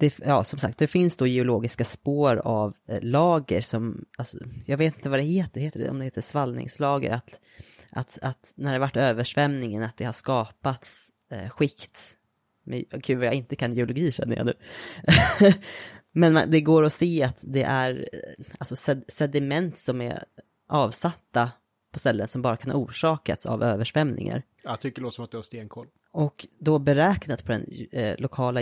Det, ja, som sagt, det finns då geologiska spår av eh, lager som, alltså, jag vet inte vad det heter, heter det, om det heter svallningslager, att, att, att när det varit översvämningen att det har skapats eh, skikt. Men, gud vad jag inte kan geologi känner jag nu. Men man, det går att se att det är eh, alltså sed, sediment som är avsatta på ställen som bara kan ha orsakats av översvämningar. Jag tycker det låter som att du har stenkoll. Och då beräknat på den eh, lokala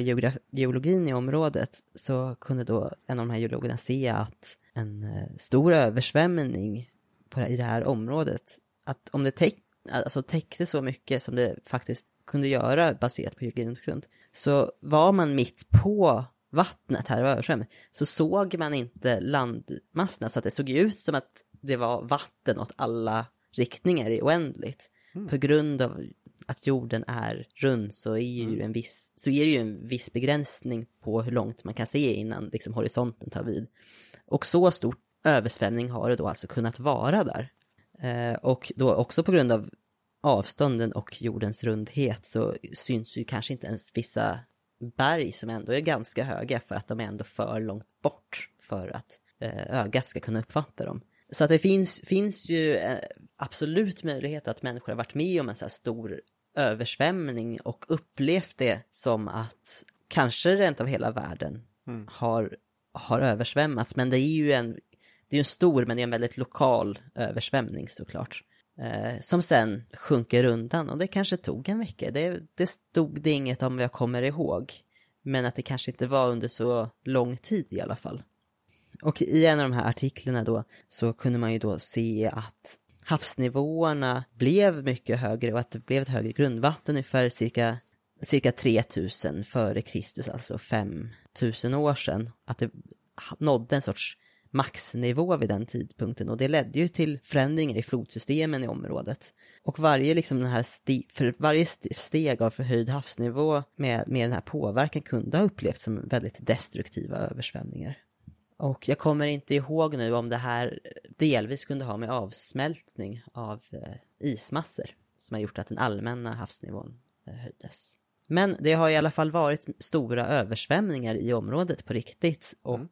geologin i området så kunde då en av de här geologerna se att en eh, stor översvämning på, det- i det här området, att om det täck, alltså täckte så mycket som det faktiskt kunde göra baserat på geologins grund, så var man mitt på vattnet här och översvämning, så såg man inte landmassorna, så att det såg ut som att det var vatten åt alla riktningar i oändligt. På grund av att jorden är rund så är ju en viss, så är det ju en viss begränsning på hur långt man kan se innan liksom horisonten tar vid. Och så stor översvämning har det då alltså kunnat vara där. Eh, och då också på grund av avstånden och jordens rundhet så syns ju kanske inte ens vissa berg som ändå är ganska höga för att de är ändå för långt bort för att eh, ögat ska kunna uppfatta dem. Så att det finns, finns ju eh, absolut möjlighet att människor har varit med om en så här stor översvämning och upplevt det som att kanske rent av hela världen har, har översvämmats. Men det är ju en, det är en stor men det är en väldigt lokal översvämning såklart. Eh, som sen sjunker undan och det kanske tog en vecka. Det, det stod det inget om jag kommer ihåg. Men att det kanske inte var under så lång tid i alla fall. Och i en av de här artiklarna då så kunde man ju då se att havsnivåerna blev mycket högre och att det blev ett högre grundvatten ungefär cirka, cirka 3000 före Kristus, alltså 5000 år sedan. Att det nådde en sorts maxnivå vid den tidpunkten och det ledde ju till förändringar i flodsystemen i området. Och varje, liksom den här sti, för varje steg av förhöjd havsnivå med, med den här påverkan kunde ha upplevts som väldigt destruktiva översvämningar. Och jag kommer inte ihåg nu om det här delvis kunde ha med avsmältning av eh, ismassor som har gjort att den allmänna havsnivån eh, höjdes. Men det har i alla fall varit stora översvämningar i området på riktigt och mm.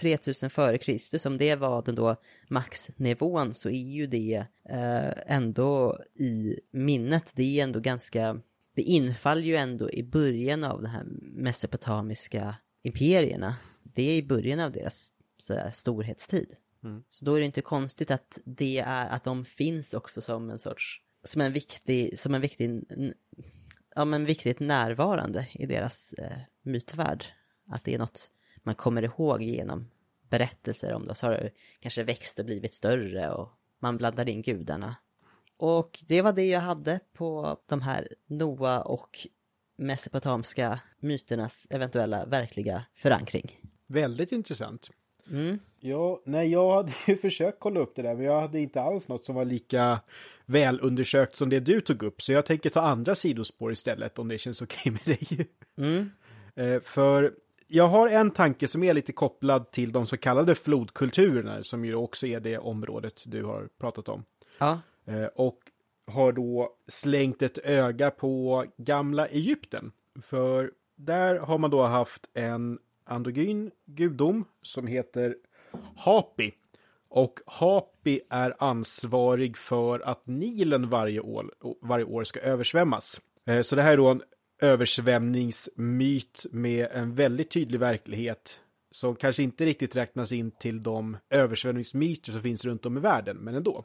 3000 före Kristus, om det var den då maxnivån så är ju det eh, ändå i minnet, det är ändå ganska, det infaller ju ändå i början av de här mesopotamiska imperierna. Det är i början av deras sådär, storhetstid. Mm. Så då är det inte konstigt att det är, att de finns också som en sorts, som en viktig, som en viktig, ja men viktigt närvarande i deras eh, mytvärld. Att det är något man kommer ihåg genom berättelser om det. Så har det kanske växt och blivit större och man blandar in gudarna. Och det var det jag hade på de här Noa och mesopotamiska myternas eventuella verkliga förankring. Väldigt intressant. Mm. Ja, nej, jag hade ju försökt kolla upp det där, men jag hade inte alls något som var lika välundersökt som det du tog upp, så jag tänker ta andra sidospår istället om det känns okej okay med dig. Mm. Eh, för jag har en tanke som är lite kopplad till de så kallade flodkulturerna, som ju också är det området du har pratat om. Ja. Eh, och har då slängt ett öga på gamla Egypten. För där har man då haft en androgyn gudom som heter Hapi. Och Hapi är ansvarig för att Nilen varje år, varje år ska översvämmas. Eh, så det här är då en översvämningsmyt med en väldigt tydlig verklighet som kanske inte riktigt räknas in till de översvämningsmyter som finns runt om i världen, men ändå.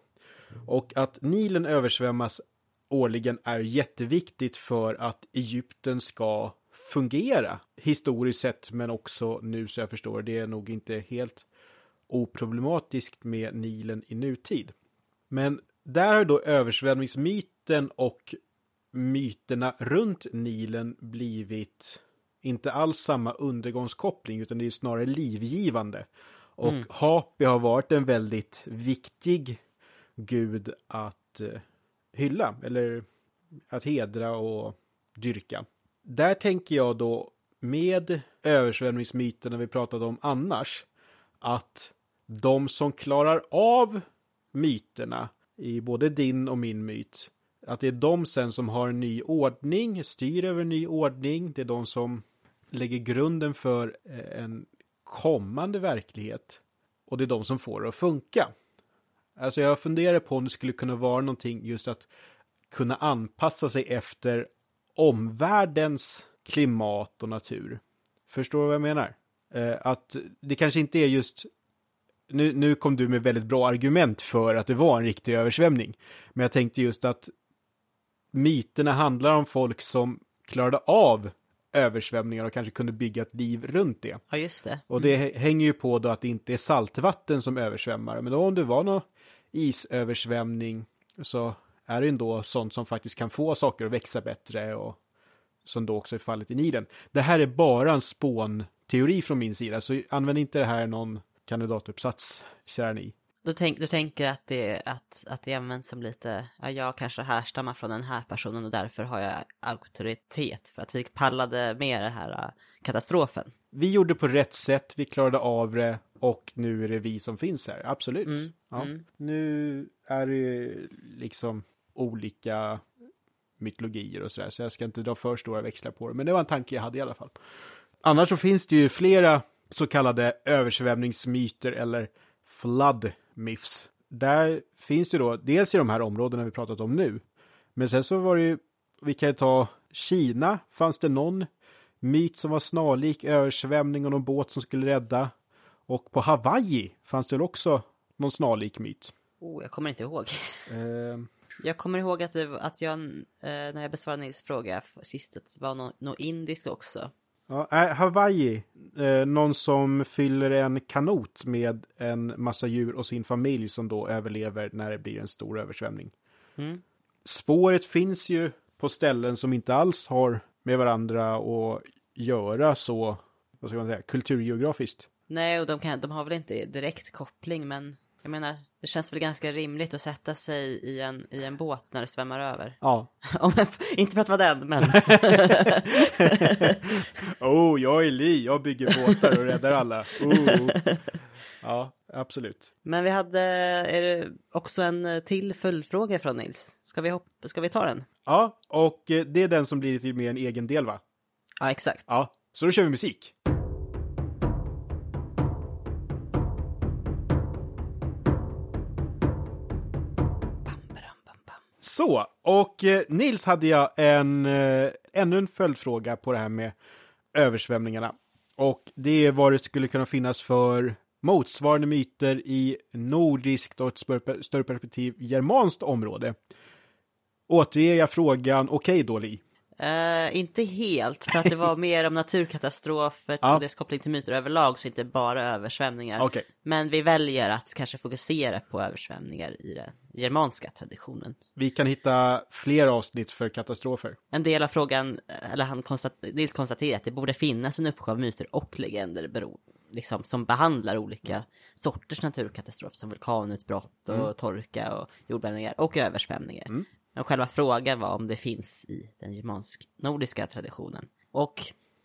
Och att Nilen översvämmas årligen är jätteviktigt för att Egypten ska fungera historiskt sett, men också nu så jag förstår, det är nog inte helt oproblematiskt med Nilen i nutid. Men där har då översvämningsmyten och myterna runt Nilen blivit inte alls samma undergångskoppling utan det är snarare livgivande. Och mm. Hapi har varit en väldigt viktig gud att eh, hylla eller att hedra och dyrka. Där tänker jag då med översvämningsmyterna vi pratade om annars att de som klarar av myterna i både din och min myt att det är de sen som har en ny ordning, styr över en ny ordning. Det är de som lägger grunden för eh, en kommande verklighet. Och det är de som får det att funka. Alltså jag funderar på om det skulle kunna vara någonting just att kunna anpassa sig efter omvärldens klimat och natur. Förstår du vad jag menar? Eh, att det kanske inte är just nu, nu kom du med väldigt bra argument för att det var en riktig översvämning. Men jag tänkte just att myterna handlar om folk som klarade av översvämningar och kanske kunde bygga ett liv runt det. Ja, just det. Mm. Och det hänger ju på då att det inte är saltvatten som översvämmar. Men då om det var någon isöversvämning så är det ändå sånt som faktiskt kan få saker att växa bättre och som då också är fallet i Nilen. Det här är bara en spånteori från min sida, så använd inte det här någon kandidatuppsats, kära ni. Du, tänk, du tänker att det, att, att det används som lite, ja, jag kanske härstammar från den här personen och därför har jag auktoritet för att vi pallade med den här äh, katastrofen. Vi gjorde på rätt sätt, vi klarade av det och nu är det vi som finns här, absolut. Mm, ja. mm. Nu är det liksom olika mytologier och sådär, så jag ska inte dra för stora växlar på det, men det var en tanke jag hade i alla fall. Annars så finns det ju flera så kallade översvämningsmyter eller flood myths. Där finns det då, dels i de här områdena vi pratat om nu, men sen så var det ju, vi kan ju ta Kina, fanns det någon myt som var snarlik översvämning och någon båt som skulle rädda. Och på Hawaii fanns det väl också någon snarlik myt. Oh, jag kommer inte ihåg. Jag kommer ihåg att, det, att jag, eh, när jag besvarade Nils fråga sist, att det var något no indiskt också. Ja, äh, Hawaii, eh, någon som fyller en kanot med en massa djur och sin familj som då överlever när det blir en stor översvämning. Mm. Spåret finns ju på ställen som inte alls har med varandra att göra så, vad ska man säga, kulturgeografiskt. Nej, och de, kan, de har väl inte direkt koppling, men jag menar, Det känns väl ganska rimligt att sätta sig i en, i en båt när det svämmar över. Ja. Om jag, inte för att vara den, men oh, jag är Li, jag bygger båtar och räddar alla. Oh. Ja, absolut. Men vi hade är det också en till följdfråga från Nils. Ska vi, hoppa, ska vi ta den? Ja, och eh, det är den som blir lite mer en egen del va? Ja, exakt. Ja, så då kör vi musik. Så, och eh, Nils hade jag en, eh, ännu en följdfråga på det här med översvämningarna. Och det är vad det skulle kunna finnas för motsvarande myter i nordiskt och ett större perspektiv germanskt område. Återger jag frågan okej okay då, Li? Eh, inte helt, för att det var mer om naturkatastrofer Ja. och dess koppling till myter överlag, så inte bara översvämningar. Okej. Men vi väljer att kanske fokusera på översvämningar i den germanska traditionen. Vi kan hitta fler avsnitt för katastrofer. En del av frågan, eller han konstat, Nils konstaterar att det borde finnas en uppsjö av myter och legender bero, liksom, som behandlar olika sorters naturkatastrofer som vulkanutbrott och torka och jordbävningar och översvämningar. Men själva frågan var om det finns i den germansk-nordiska traditionen. Och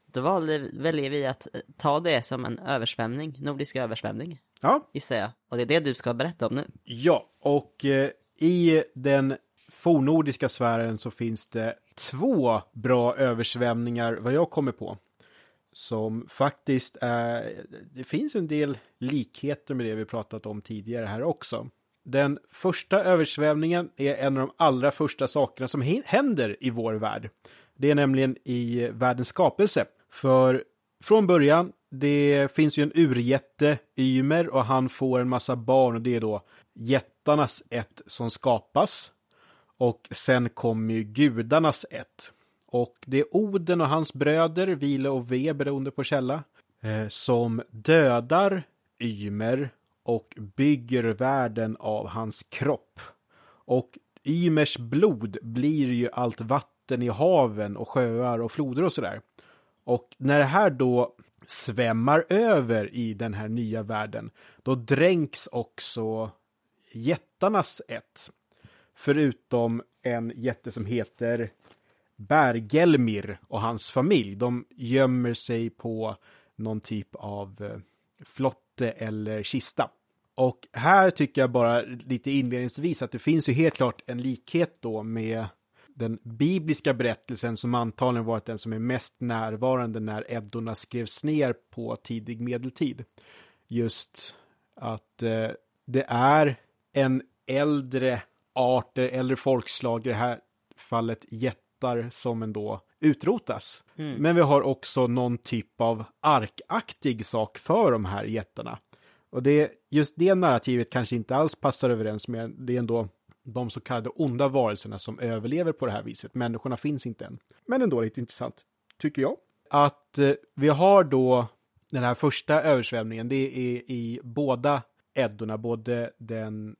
då valde, väljer vi att eh, ta det som en översvämning, nordisk översvämning, Ja, gissar jag. Och det är det du ska berätta om nu. Ja, och eh, i den fornordiska sfären så finns det två bra översvämningar, vad jag kommer på. Som faktiskt är, det finns en del likheter med det vi pratat om tidigare här också. Den första översvämningen är en av de allra första sakerna som händer i vår värld. Det är nämligen i världens skapelse. För från början, det finns ju en urjätte, Ymer, och han får en massa barn och det är då jättarnas ett som skapas. Och sen kommer ju gudarnas ett. Och det är Oden och hans bröder, Vile och Ve beroende på källa, eh, som dödar Ymer och bygger världen av hans kropp. Och Ymers blod blir ju allt vatten i haven och sjöar och floder och sådär. Och när det här då svämmar över i den här nya världen, då dränks också jättarnas ett. Förutom en jätte som heter Bergelmir och hans familj. De gömmer sig på någon typ av eh, flotte eller kista. Och här tycker jag bara lite inledningsvis att det finns ju helt klart en likhet då med den bibliska berättelsen som antagligen varit den som är mest närvarande när Eddorna skrevs ner på tidig medeltid. Just att eh, det är en äldre art, äldre folkslag, i det här fallet jättar som ändå utrotas. Men vi har också någon typ av arkaktig sak för de här jättarna. Och det, just det narrativet kanske inte alls passar överens med det är ändå de så kallade onda varelserna som överlever på det här viset. Människorna finns inte än. Men ändå lite intressant, tycker jag. Att eh, vi har då den här första översvämningen, det är i båda Eddorna, både den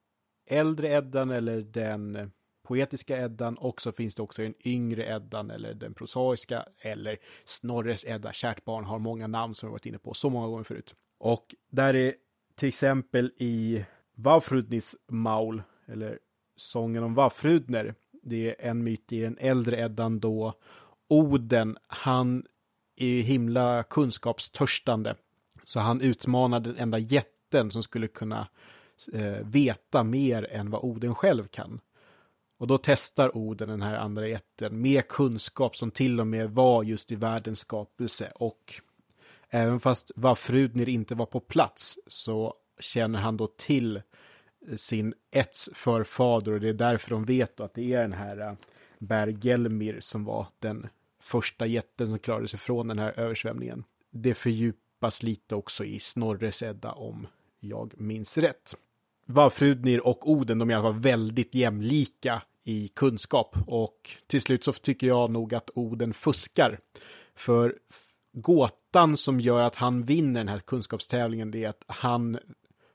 äldre Eddan eller den poetiska Eddan och så finns det också en yngre Eddan eller den prosaiska eller Snorres Edda. Kärt barn har många namn som vi varit inne på så många gånger förut. Och där är till exempel i Vafrudnis maul, eller sången om Vafrudner, det är en myt i den äldre Eddan då Oden, han är ju himla kunskapstörstande. Så han utmanar den enda jätten som skulle kunna eh, veta mer än vad Oden själv kan. Och då testar Oden den här andra jätten med kunskap som till och med var just i världens skapelse. Och även fast Vafrudnir inte var på plats så känner han då till eh, sin ets förfader och det är därför de vet då att det är den här eh, Bergelmir som var den första jätten som klarade sig från den här översvämningen. Det fördjupas lite också i Snorres Edda om jag minns rätt. Vafrudnir och Oden, de är i alla fall väldigt jämlika i kunskap och till slut så tycker jag nog att Oden fuskar. För gåtan som gör att han vinner den här kunskapstävlingen det är att han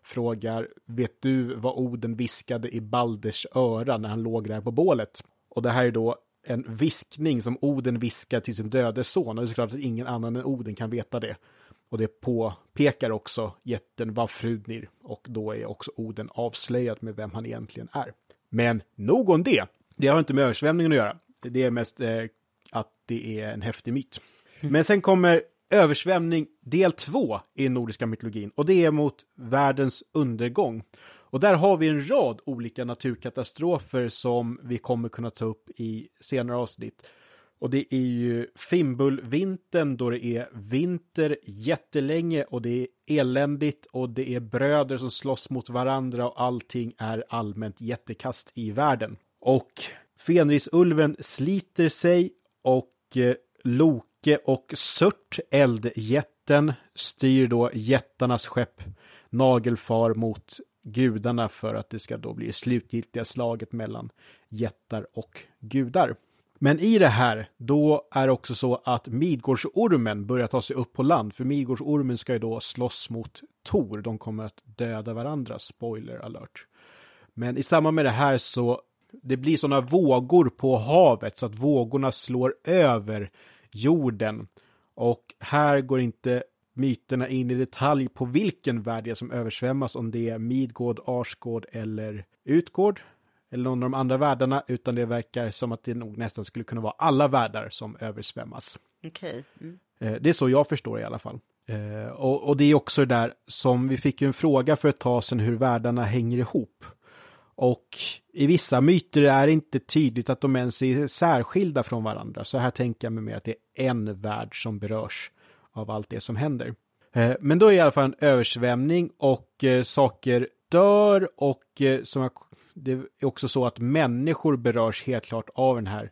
frågar vet du vad Oden viskade i Balders öra när han låg där på bålet? Och det här är då en viskning som Oden viskar till sin döde son och det är såklart att ingen annan än Oden kan veta det. Och det påpekar också jätten Vafrudnir och då är också Oden avslöjad med vem han egentligen är. Men nog om det. Det har inte med översvämningen att göra. Det är mest eh, att det är en häftig myt. Men sen kommer översvämning del två i nordiska mytologin och det är mot världens undergång. Och där har vi en rad olika naturkatastrofer som vi kommer kunna ta upp i senare avsnitt. Och det är ju Fimbulvintern då det är vinter jättelänge och det är eländigt och det är bröder som slåss mot varandra och allting är allmänt jättekast i världen. Och Fenrisulven sliter sig och eh, Loke och Surt, eldjätten, styr då jättarnas skepp Nagelfar mot gudarna för att det ska då bli det slutgiltiga slaget mellan jättar och gudar. Men i det här, då är det också så att Midgårdsormen börjar ta sig upp på land, för Midgårdsormen ska ju då slåss mot Tor. De kommer att döda varandra, spoiler alert. Men i samband med det här så det blir sådana vågor på havet så att vågorna slår över jorden. Och här går inte myterna in i detalj på vilken värld som översvämmas, om det är Midgård, Arsgård eller Utgård eller någon av de andra världarna, utan det verkar som att det nog nästan skulle kunna vara alla världar som översvämmas. Okej. Okay. Mm. Eh, det är så jag förstår i alla fall. Eh, och, och, det är också det där som vi fick en fråga för ett tag sedan hur världarna hänger ihop. Och i vissa myter är det inte tydligt att de ens är särskilda från varandra. Så här tänker jag mig mer att det är en värld som berörs av allt det som händer. Eh, men då är det i alla fall en översvämning och eh, saker dör och eh, som jag det är också så att människor berörs helt klart av den här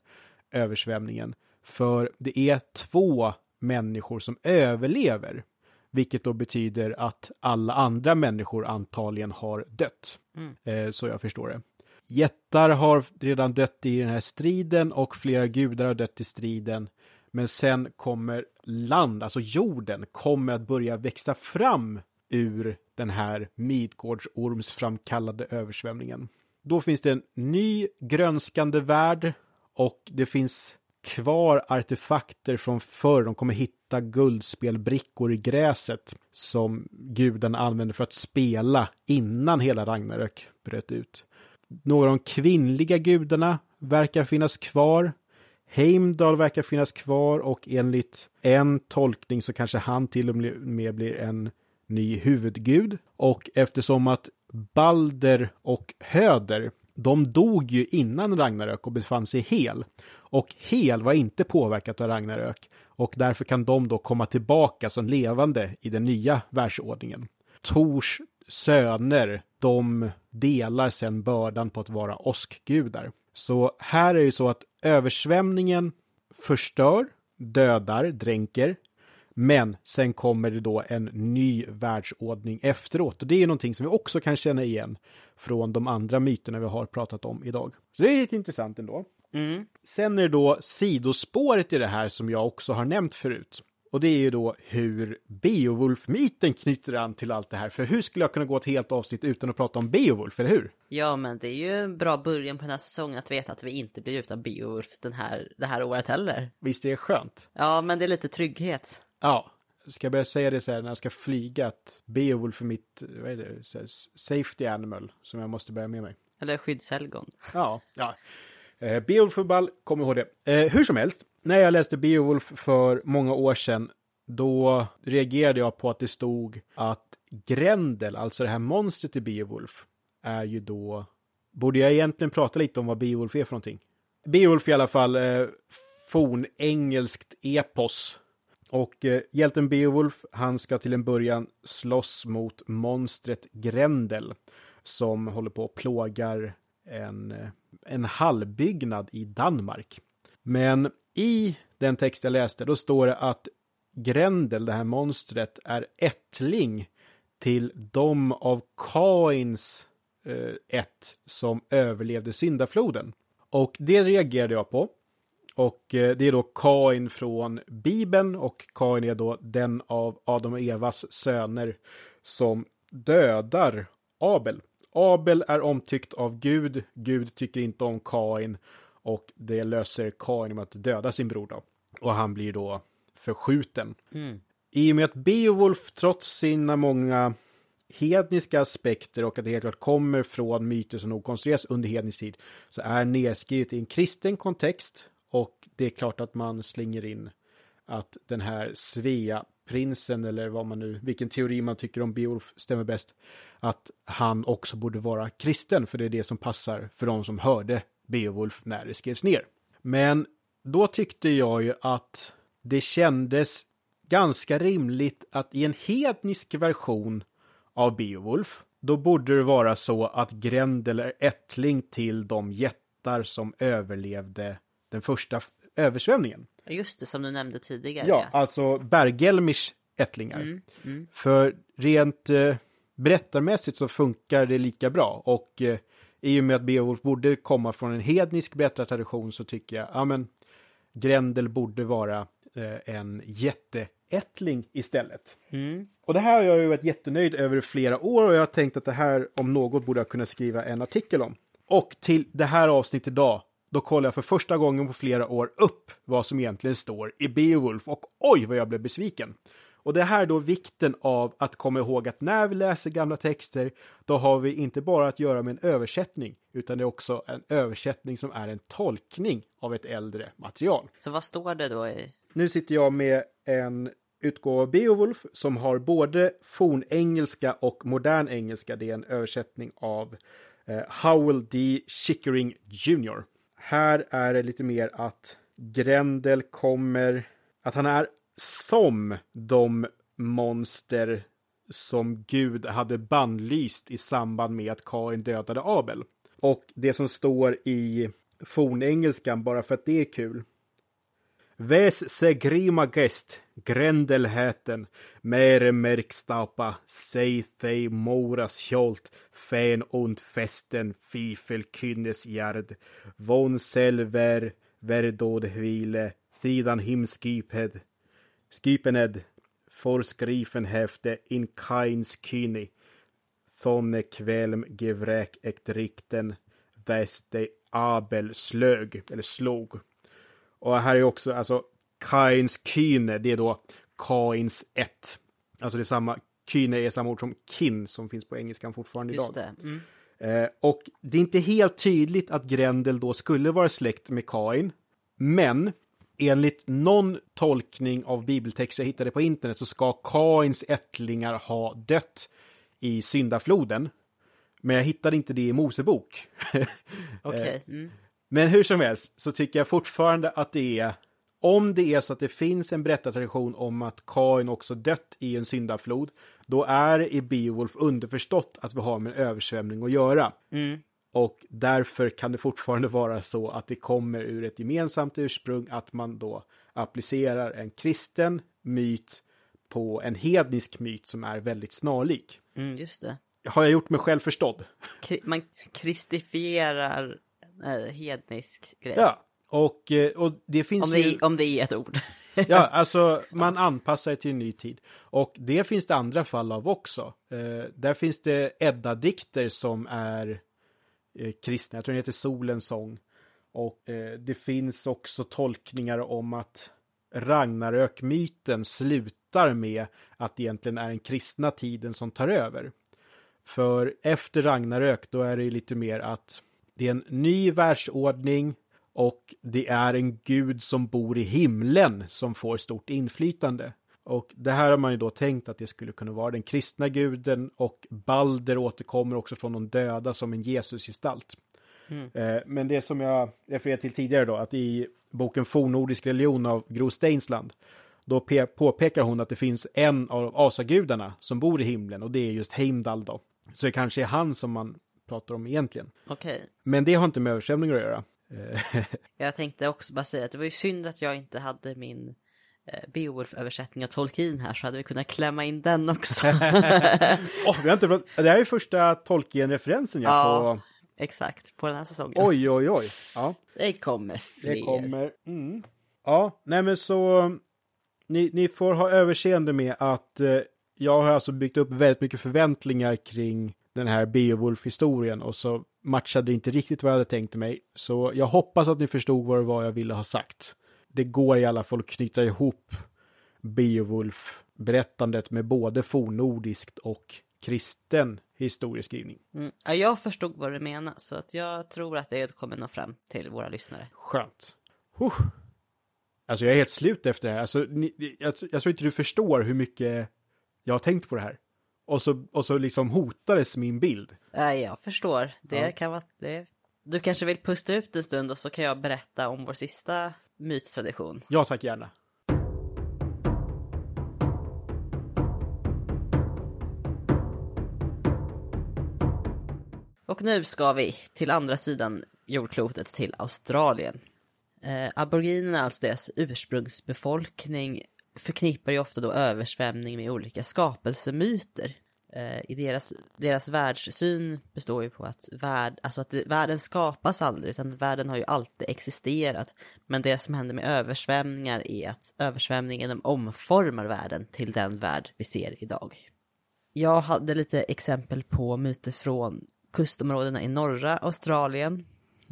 översvämningen. För det är två människor som överlever. Vilket då betyder att alla andra människor antagligen har dött. Mm. Eh, så jag förstår det. Jättar har redan dött i den här striden och flera gudar har dött i striden. Men sen kommer land, alltså jorden, kommer att börja växa fram ur den här Midgårdsormsframkallade översvämningen. Då finns det en ny grönskande värld och det finns kvar artefakter från förr. De kommer hitta guldspelbrickor i gräset som gudarna använde för att spela innan hela Ragnarök bröt ut. Några av de kvinnliga gudarna verkar finnas kvar. Heimdall verkar finnas kvar och enligt en tolkning så kanske han till och med blir en ny huvudgud. Och eftersom att Balder och Höder, de dog ju innan Ragnarök och befann sig hel. Och Hel var inte påverkat av Ragnarök och därför kan de då komma tillbaka som levande i den nya världsordningen. Tors söner, de delar sen bördan på att vara åskgudar. Så här är det så att översvämningen förstör, dödar, dränker, men sen kommer det då en ny världsordning efteråt. Och det är någonting som vi också kan känna igen från de andra myterna vi har pratat om idag. Så det är lite intressant ändå. Mm. Sen är det då sidospåret i det här som jag också har nämnt förut. Och det är ju då hur Beowulf-myten knyter an till allt det här. För hur skulle jag kunna gå ett helt avsnitt utan att prata om Beowulf, eller hur? Ja, men det är ju en bra början på den här säsongen att veta att vi inte blir utan Beowulf den här, det här året heller. Visst är det skönt? Ja, men det är lite trygghet. Ja, ska jag börja säga det så här när jag ska flyga att Beowulf för mitt, vad är det, safety animal som jag måste börja med mig. Eller skyddshelgon. Ja, ja. Eh, Beowulf för ball, kom ihåg det. Eh, hur som helst, när jag läste Beowulf för många år sedan, då reagerade jag på att det stod att Grendel, alltså det här monstret i Beowulf, är ju då... Borde jag egentligen prata lite om vad Beowulf är för någonting? Beowulf i alla fall, eh, fornengelskt epos och eh, hjälten Beowulf, han ska till en början slåss mot monstret Grendel som håller på och plågar en, en hallbyggnad i Danmark. Men i den text jag läste, då står det att Grendel, det här monstret, är ättling till de av Kains eh, ett som överlevde syndafloden. Och det reagerade jag på. Och eh, det är då Kain från Bibeln och Kain är då den av Adam och Evas söner som dödar Abel. Abel är omtyckt av Gud, Gud tycker inte om Kain och det löser Kain med att döda sin bror då. Och han blir då förskjuten. Mm. i och med att Beowulf trots sina många hedniska aspekter och att det helt klart kommer från myter som nog konstrueras under hednisk tid så är nedskrivet i en kristen kontext och det är klart att man slänger in att den här Svea prinsen eller vad man nu, vilken teori man tycker om Beowulf stämmer bäst, att han också borde vara kristen, för det är det som passar för de som hörde Beowulf när det skrevs ner. Men då tyckte jag ju att det kändes ganska rimligt att i en hednisk version av Beowulf, då borde det vara så att Grendel är ättling till de jättar som överlevde den första översvämningen. Just det, som du nämnde tidigare. Ja, alltså Bergelmirs ättlingar. Mm, mm. För rent eh, berättarmässigt så funkar det lika bra och eh, i och med att Beowulf borde komma från en hednisk berättartradition så tycker jag, ja men Grendel borde vara eh, en jätteättling istället. Mm. Och det här har jag ju varit jättenöjd över flera år och jag har tänkt att det här om något borde jag kunna skriva en artikel om. Och till det här avsnittet idag, då kollar jag för första gången på flera år upp vad som egentligen står i Beowulf och oj vad jag blev besviken. Och det här då vikten av att komma ihåg att när vi läser gamla texter, då har vi inte bara att göra med en översättning, utan det är också en översättning som är en tolkning av ett äldre material. Så vad står det då i? Nu sitter jag med en utgåva av Beowulf som har både fornengelska och modern engelska. Det är en översättning av eh, Howell D. Chickering Jr. Här är det lite mer att Grendel kommer, att han är som de monster som Gud hade bannlyst i samband med att Kain dödade Abel. Och det som står i fornengelskan, bara för att det är kul. Ves se grima gest, grändelheten, mere merkstapa, sej thei moras kjolt, fen und festen fifel kynnes gärd, von selver verdod hvile, thidan himskiphed, skipened, forskrifen häfte in Kains kyni. Thonne kvelm gevräk ekt rikten väste Abel slög, eller slog. Och här är också, alltså Kains kyne, det är då Kains ett. Alltså det är samma, kyne är samma ord som kin som finns på engelskan fortfarande Just idag. det. Mm. Eh, och det är inte helt tydligt att Grendel då skulle vara släkt med Kain. Men enligt någon tolkning av bibeltext jag hittade på internet så ska Kains ättlingar ha dött i syndafloden. Men jag hittade inte det i Mosebok. Okej. Mm. Men hur som helst så tycker jag fortfarande att det är om det är så att det finns en berättartradition om att Kain också dött i en syndaflod, då är det i Beowulf underförstått att vi har med en översvämning att göra. Mm. Och därför kan det fortfarande vara så att det kommer ur ett gemensamt ursprung, att man då applicerar en kristen myt på en hednisk myt som är väldigt snarlik. Mm, just det. Har jag gjort mig själv förstådd? Man kristifierar hednisk grej. Ja, och, eh, och det finns Om det, ju... om det är ett ord. Ja, alltså man anpassar sig till en ny tid. Och det finns det andra fall av också. Eh, där finns det Edda-dikter som är eh, kristna. Jag tror den heter Solens sång. Och eh, det finns också tolkningar om att Ragnarök-myten slutar med att det egentligen är den kristna tiden som tar över. För efter Ragnarök, då är det lite mer att det är en ny världsordning och det är en gud som bor i himlen som får stort inflytande. Och det här har man ju då tänkt att det skulle kunna vara den kristna guden och Balder återkommer också från de döda som en Jesusgestalt. Mm. Eh, Men det som jag refererade till tidigare då, att i boken Fornnordisk religion av Gro Steinsland, då pe- påpekar hon att det finns en av asagudarna som bor i himlen och det är just Heimdall då. Så det kanske är han som man pratar om egentligen. Okej. Men det har inte med översvämningar att göra. Eh, Jag tänkte också bara säga att det var ju synd att jag inte hade min eh, Beowulf-översättning av Tolkien här så hade vi kunnat klämma in den också. Åh, vi har inte, pratat- det här är första Tolkien-referensen jag Ja. på. Exakt, på den här säsongen. Oj, oj, oj. Ja, Det kommer fler. det kommer. Mm. Ja, nej men så. Ni, ni får ha överseende med att eh, jag har alltså byggt upp väldigt mycket förväntningar kring den här Beowulf-historien och så matchade det inte riktigt vad jag hade tänkt mig. Så jag hoppas att ni förstod vad det var jag ville ha sagt. Det går i alla fall att knyta ihop Beowulf-berättandet med både fornnordiskt och kristen historieskrivning. Mm. Ja, jag förstod vad du menar, så att jag tror att det kommer nå fram till våra lyssnare. Skönt. Huh. Alltså jag är helt slut efter det här. Alltså, ni, jag, jag tror inte du förstår hur mycket jag har tänkt på det här. Och så, och så liksom hotades min bild. Jag förstår. Det Ja. kan vara... Det... Du kanske vill pusta ut en stund och så kan jag berätta om vår sista myttradition. Ja, tack gärna. Och nu ska vi till andra sidan jordklotet, till Australien. Eh, aboriginerna, alltså deras ursprungsbefolkning, förknippar ju ofta då översvämning med olika skapelsemyter. Eh, I deras, deras världssyn består ju på att, värld, alltså att det, världen skapas aldrig, utan världen har ju alltid existerat. Men det som händer med översvämningar är att översvämningen omformar världen till den värld vi ser idag. Jag hade lite exempel på myter från kustområdena i norra Australien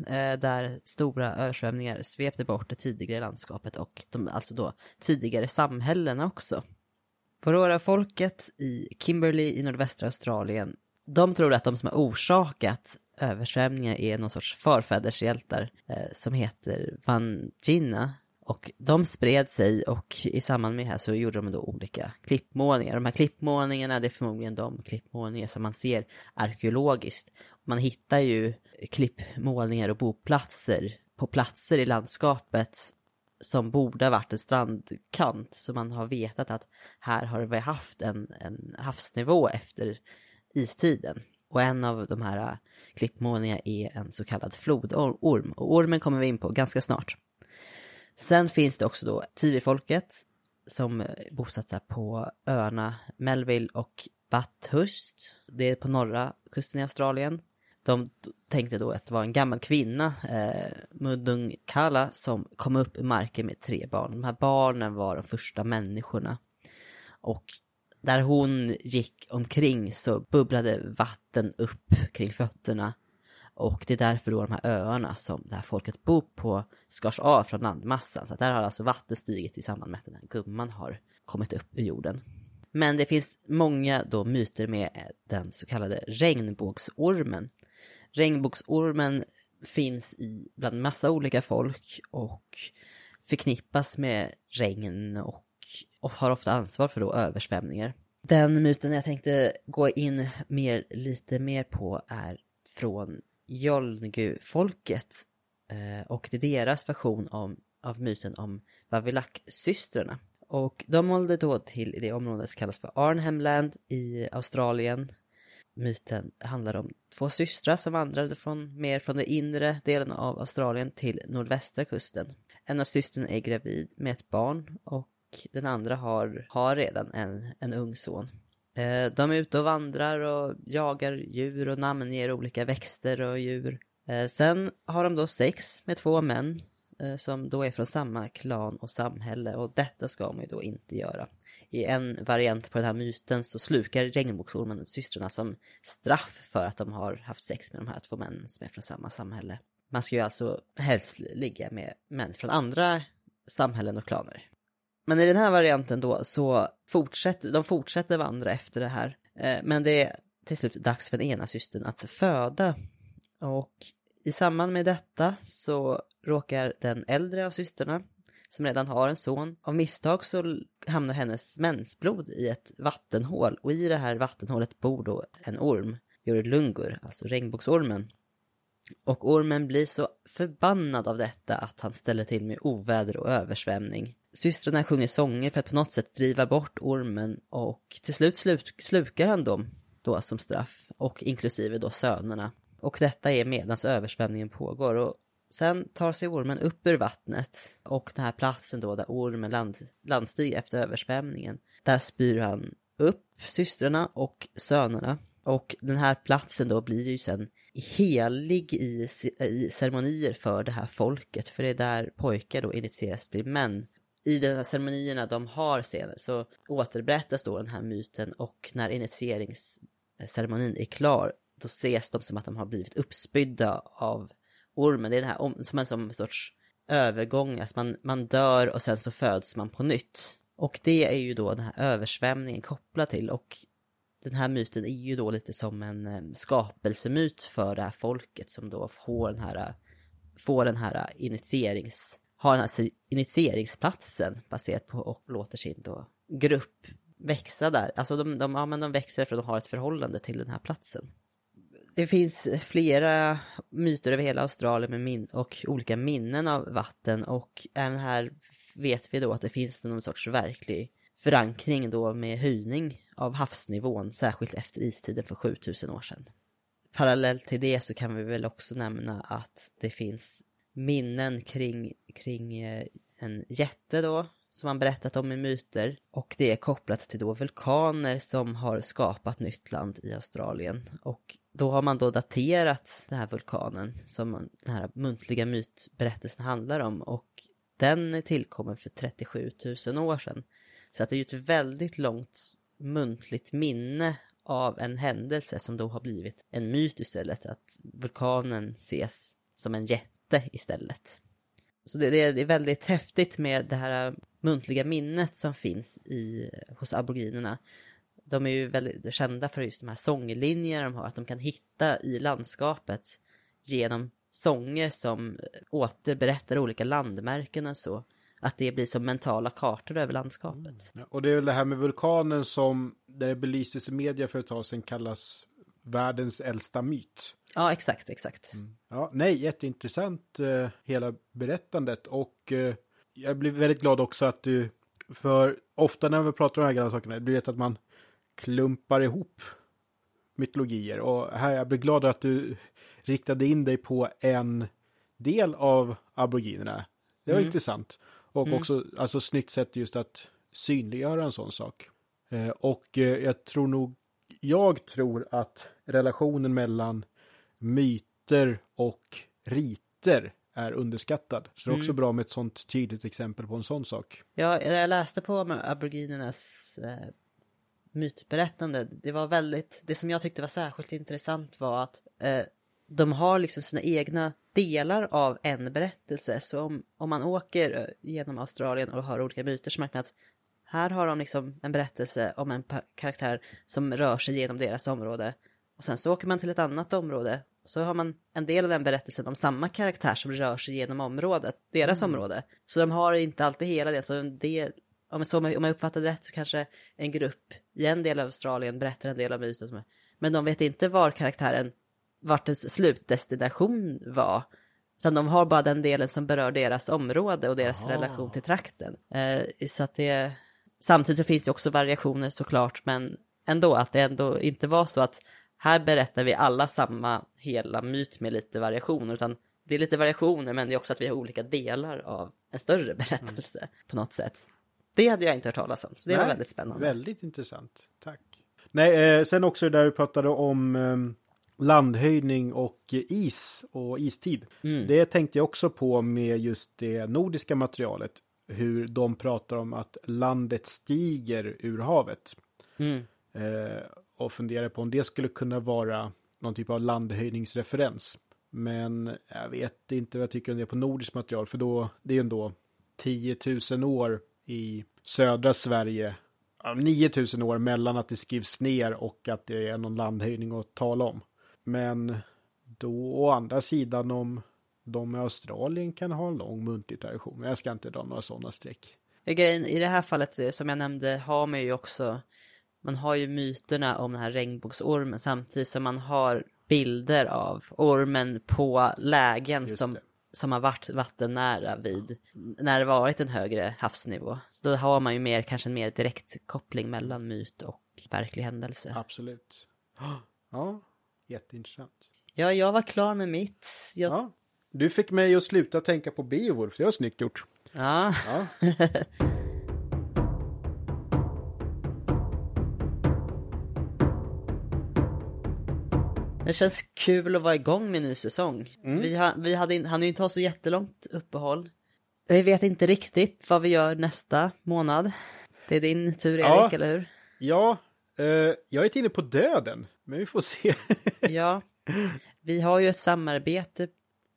Eh, där stora översvämningar svepte bort det tidigare landskapet och de, alltså då tidigare samhällena också. Varora-folket i Kimberley i nordvästra Australien, de tror att de som har orsakat översvämningar är någon sorts förfädershjältar eh, som heter Vangina. Och de spred sig och i samband med det här så gjorde de då olika klippmålningar. De här klippmålningarna, det är förmodligen de klippmålningar som man ser arkeologiskt. Man hittar ju klippmålningar och boplatser på platser i landskapet som borde ha varit en strandkant. Så man har vetat att här har vi haft en, en havsnivå efter istiden. Och en av de här äh, klippmålningarna är en så kallad flodorm. Och ormen kommer vi in på ganska snart. Sen finns det också då tivifolket som äh, är bosatta på öarna Melville och Bathurst. Det är på norra kusten i Australien. De tänkte då att det var en gammal kvinna, eh, Mudung Kala, som kom upp ur marken med tre barn. De här barnen var de första människorna. Och där hon gick omkring så bubblade vatten upp kring fötterna. Och det är därför då de här öarna som det här folket bor på skars av från landmassan. Så där har alltså vatten stigit i samband med att den här gumman har kommit upp ur jorden. Men det finns många då myter med den så kallade regnbågsormen. Regnbågsormen finns i bland massa olika folk och förknippas med regn och, och har ofta ansvar för då översvämningar. Den myten jag tänkte gå in mer, lite mer på är från Jolngu-folket eh, och det är deras version om, av myten om Vavilak-systrarna. Och de hållde då till i det område som kallas för Arnhemland i Australien. Myten handlar om två systrar som vandrade från, mer från den inre delen av Australien till nordvästra kusten. En av systrarna är gravid med ett barn och den andra har, har redan en, en ung son. Eh, de är ute och vandrar och jagar djur och namnger olika växter och djur. Eh, sen har de då sex med två män eh, som då är från samma klan och samhälle och detta ska man ju då inte göra. I en variant på den här myten så slukar regnbågsormen systrarna som straff för att de har haft sex med de här två männen som är från samma samhälle. Man ska ju alltså helst ligga med män från andra samhällen och klaner. Men i den här varianten då så fortsätter de fortsätter vandra efter det här. Eh, men det är till slut dags för den ena systern att föda. Och i samband med detta så råkar den äldre av systrarna, som redan har en son, av misstag så hamnar hennes mensblod i ett vattenhål. Och i det här vattenhålet bor då en orm, Jurlungur, alltså regnbågsormen. Och ormen blir så förbannad av detta att han ställer till med oväder och översvämning. Systrarna sjunger sånger för att på något sätt driva bort ormen och till slut slut slukar han dem då som straff och inklusive då sönerna. Och detta är medan översvämningen pågår och sen tar sig ormen upp ur vattnet och den här platsen då där ormen land, landstiger efter översvämningen. Där spyr han upp systrarna och sönerna och den här platsen då blir ju sen helig i, i ceremonier för det här folket. För det är där pojkar då initieras till män. I de här ceremonierna de har sen så återberättas då den här myten och när initieringsceremonin är klar då ses de som att de har blivit uppspydda av ormen. Det är det här som en som sorts övergång, att man, man dör och sen så föds man på nytt. Och det är ju då den här översvämningen kopplad till och den här myten är ju då lite som en eh, skapelsemyt för det här folket som då får den här, får den här initierings, har den här initieringsplatsen baserat på och låter sin då grupp växa där. Alltså de, de, ja, men de växer för att de har ett förhållande till den här platsen. Det finns flera myter över hela Australien med min och olika minnen av vatten och även här vet vi då att det finns någon sorts verklig förankring då med höjning av havsnivån, särskilt efter istiden för 7000 år sedan. Parallellt till det så kan vi väl också nämna att det finns minnen kring, kring eh, en jätte då, som man berättat om i myter. Och det är kopplat till då vulkaner som har skapat nytt land i Australien. Och då har man då daterat den här vulkanen som den här muntliga mytberättelsen handlar om. Och den är tillkommen för 37 000 år sedan. Så att det är ju ett väldigt långt muntligt minne av en händelse som då har blivit en myt istället. Att vulkanen ses som en jätte istället. Så det, det är väldigt häftigt med det här muntliga minnet som finns i, hos aboriginerna. De är ju väldigt kända för just de här sånglinjerna de har, att de kan hitta i landskapet genom sånger som återberättar olika landmärken och så. Att det blir som mentala kartor över landskapet. Mm. Och det är väl det här med vulkanen som, där det belystes i media för ett tag sedan, kallas världens äldsta myt. Ja, exakt, exakt. Mm. Ja, nej, jätteintressant eh, hela berättandet och eh, jag blir väldigt glad också att du, för ofta när vi pratar om de här gamla sakerna, du vet att man klumpar ihop mytologier och här jag blir glad att du riktade in dig på en del av aboriginerna. Det var mm. intressant. Och mm. också alltså snyggt sätt just att synliggöra en sån sak. Eh, och eh, jag tror nog, jag tror att relationen mellan myter och riter är underskattad. Så det är också mm. bra med ett sånt tydligt exempel på en sån sak. Ja, jag läste på med aboriginernas eh, mytberättande. Det var väldigt, det som jag tyckte var särskilt intressant var att eh, de har liksom sina egna delar av en berättelse. Så om, om man åker eh, genom Australien och hör olika myter så märker man att här har de liksom en berättelse om en karaktär som rör sig genom deras område. Och sen så åker man till ett annat område så har man en del av den berättelsen om samma karaktär som rör sig genom området, deras mm. område. Så de har inte alltid hela det, så en del, om, så, om jag uppfattade rätt så kanske en grupp i en del av Australien berättar en del av myten. Men de vet inte var karaktären, vart dess slutdestination var. Utan de har bara den delen som berör deras område och deras Aha. relation till trakten. Eh, så att det, samtidigt så finns det också variationer såklart, men ändå att det ändå inte var så att här berättar vi alla samma hela myt med lite variationer, utan det är lite variationer men det är också att vi har olika delar av en större berättelse mm. på något sätt. Det hade jag inte hört talas om, så det Nej, var väldigt spännande. Väldigt intressant, tack. Nej, eh, sen också där du pratade om eh, landhöjning och is och istid. Mm. Det tänkte jag också på med just det nordiska materialet. Hur de pratar om att landet stiger ur havet. Mm. Eh, och funderar på om det skulle kunna vara någon typ av landhöjningsreferens. Men jag vet inte vad jag tycker om det på nordiskt material, för då, det är ju ändå 10 000 år i södra Sverige. 9 000 år mellan att det skrivs ner och att det är någon landhöjning att tala om. Men då å andra sidan om de i Australien kan ha en lång muntlig tradition. Men jag ska inte dra några sådana streck. Grejen i det här fallet som jag nämnde har man ju också man har ju myterna om den här regnbågsormen samtidigt som man har bilder av ormen på lägen som, som har varit vattennära vid när det varit en högre havsnivå. Så då har man ju mer, kanske en mer direkt koppling mellan myt och verklig händelse. Absolut. Ja, jätteintressant. Ja, jag var klar med mitt. Jag... Ja. Du fick mig att sluta tänka på Beowulf, det var snyggt gjort. Ja. ja. Det känns kul att vara igång med en ny säsong. Mm. Vi, ha, vi hade in, hann ju inte ha så jättelångt uppehåll. Vi vet inte riktigt vad vi gör nästa månad. Det är din tur Erik, ja. eller hur? Ja, uh, jag är inte inne på döden, men vi får se. ja, vi har ju ett samarbete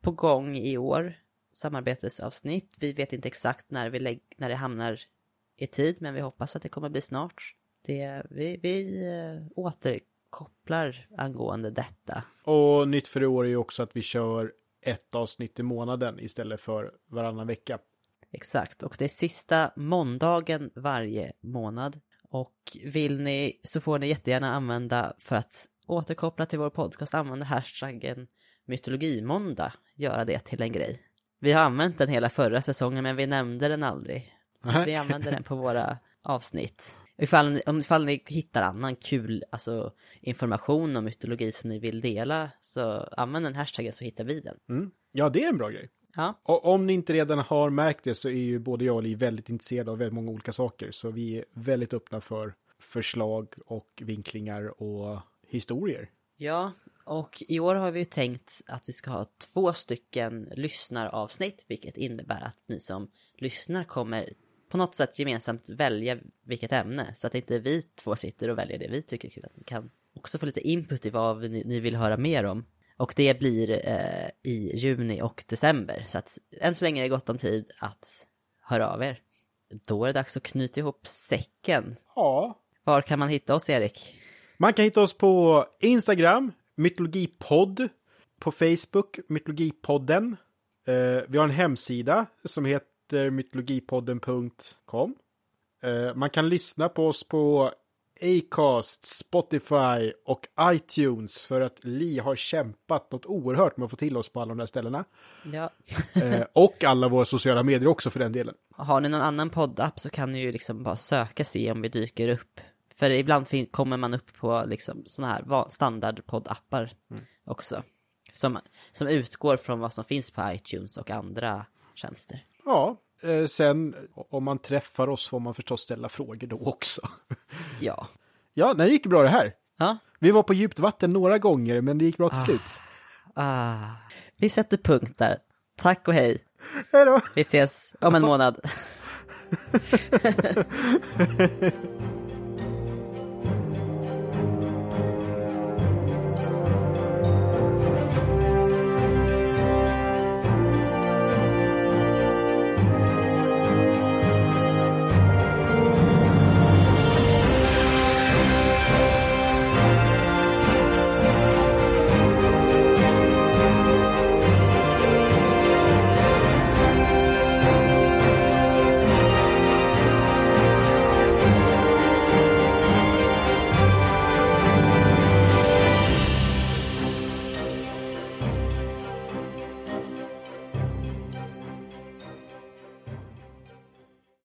på gång i år. Samarbetesavsnitt. Vi vet inte exakt när, vi när det hamnar i tid, men vi hoppas att det kommer bli snart. Det, vi, vi eh, återkopplar angående detta. Och nytt för i år är ju också att vi kör ett avsnitt i månaden istället för varannan vecka. Exakt, och det är sista måndagen varje månad. Och vill ni så får ni jättegärna använda för att återkoppla till vår podcast, använda hashtaggen mytologimåndag, göra det till en grej. Vi har använt den hela förra säsongen men vi nämnde den aldrig. Vi använder den på våra avsnitt. Ifall om ifall ni hittar annan kul alltså, information om mytologi som ni vill dela så använd den hashtaggen så hittar vi den. Mm. Ja, det är en bra grej. Ja, Och om ni inte redan har märkt det så är ju både jag och Li väldigt intresserade av väldigt många olika saker. Så vi är väldigt öppna för förslag och vinklingar och historier. ja och i år har vi ju tänkt att vi ska ha två stycken lyssnaravsnitt vilket innebär att ni som lyssnar kommer på något sätt gemensamt välja vilket ämne så att inte vi två sitter och väljer det vi tycker är kul. Att ni kan också få lite input i vad ni, ni vill höra mer om. Och det blir eh, i juni och december. Så att än så länge är det gott om tid att höra av er. Då är det dags att knyta ihop säcken. Ja. Var kan man hitta oss, Erik? Man kan hitta oss på Instagram, mytologipodd. På Facebook, mytologipodden. Eh, vi har en hemsida som heter mytologipodden.com. Eh, man kan lyssna på oss på Acast, Spotify och iTunes för att Li har kämpat något oerhört med att få till oss på alla de där ställena. Ja. Eh, och alla våra sociala medier också för den delen. Har ni någon annan poddapp så kan ni ju liksom bara söka se om vi dyker upp. För ibland kommer man upp på liksom sådana här standardpoddappar också. Som, som utgår från vad som finns på iTunes och andra tjänster. Ja, eh, sen om man träffar oss får man förstås ställa frågor då också. Ja. ja, det gick bra det här. Ja. Vi var på djupt vatten några gånger, men det gick bra till Ah. slut. Ah. Vi sätter punkt där. Tack och hej. Hej då! Vi ses om en månad.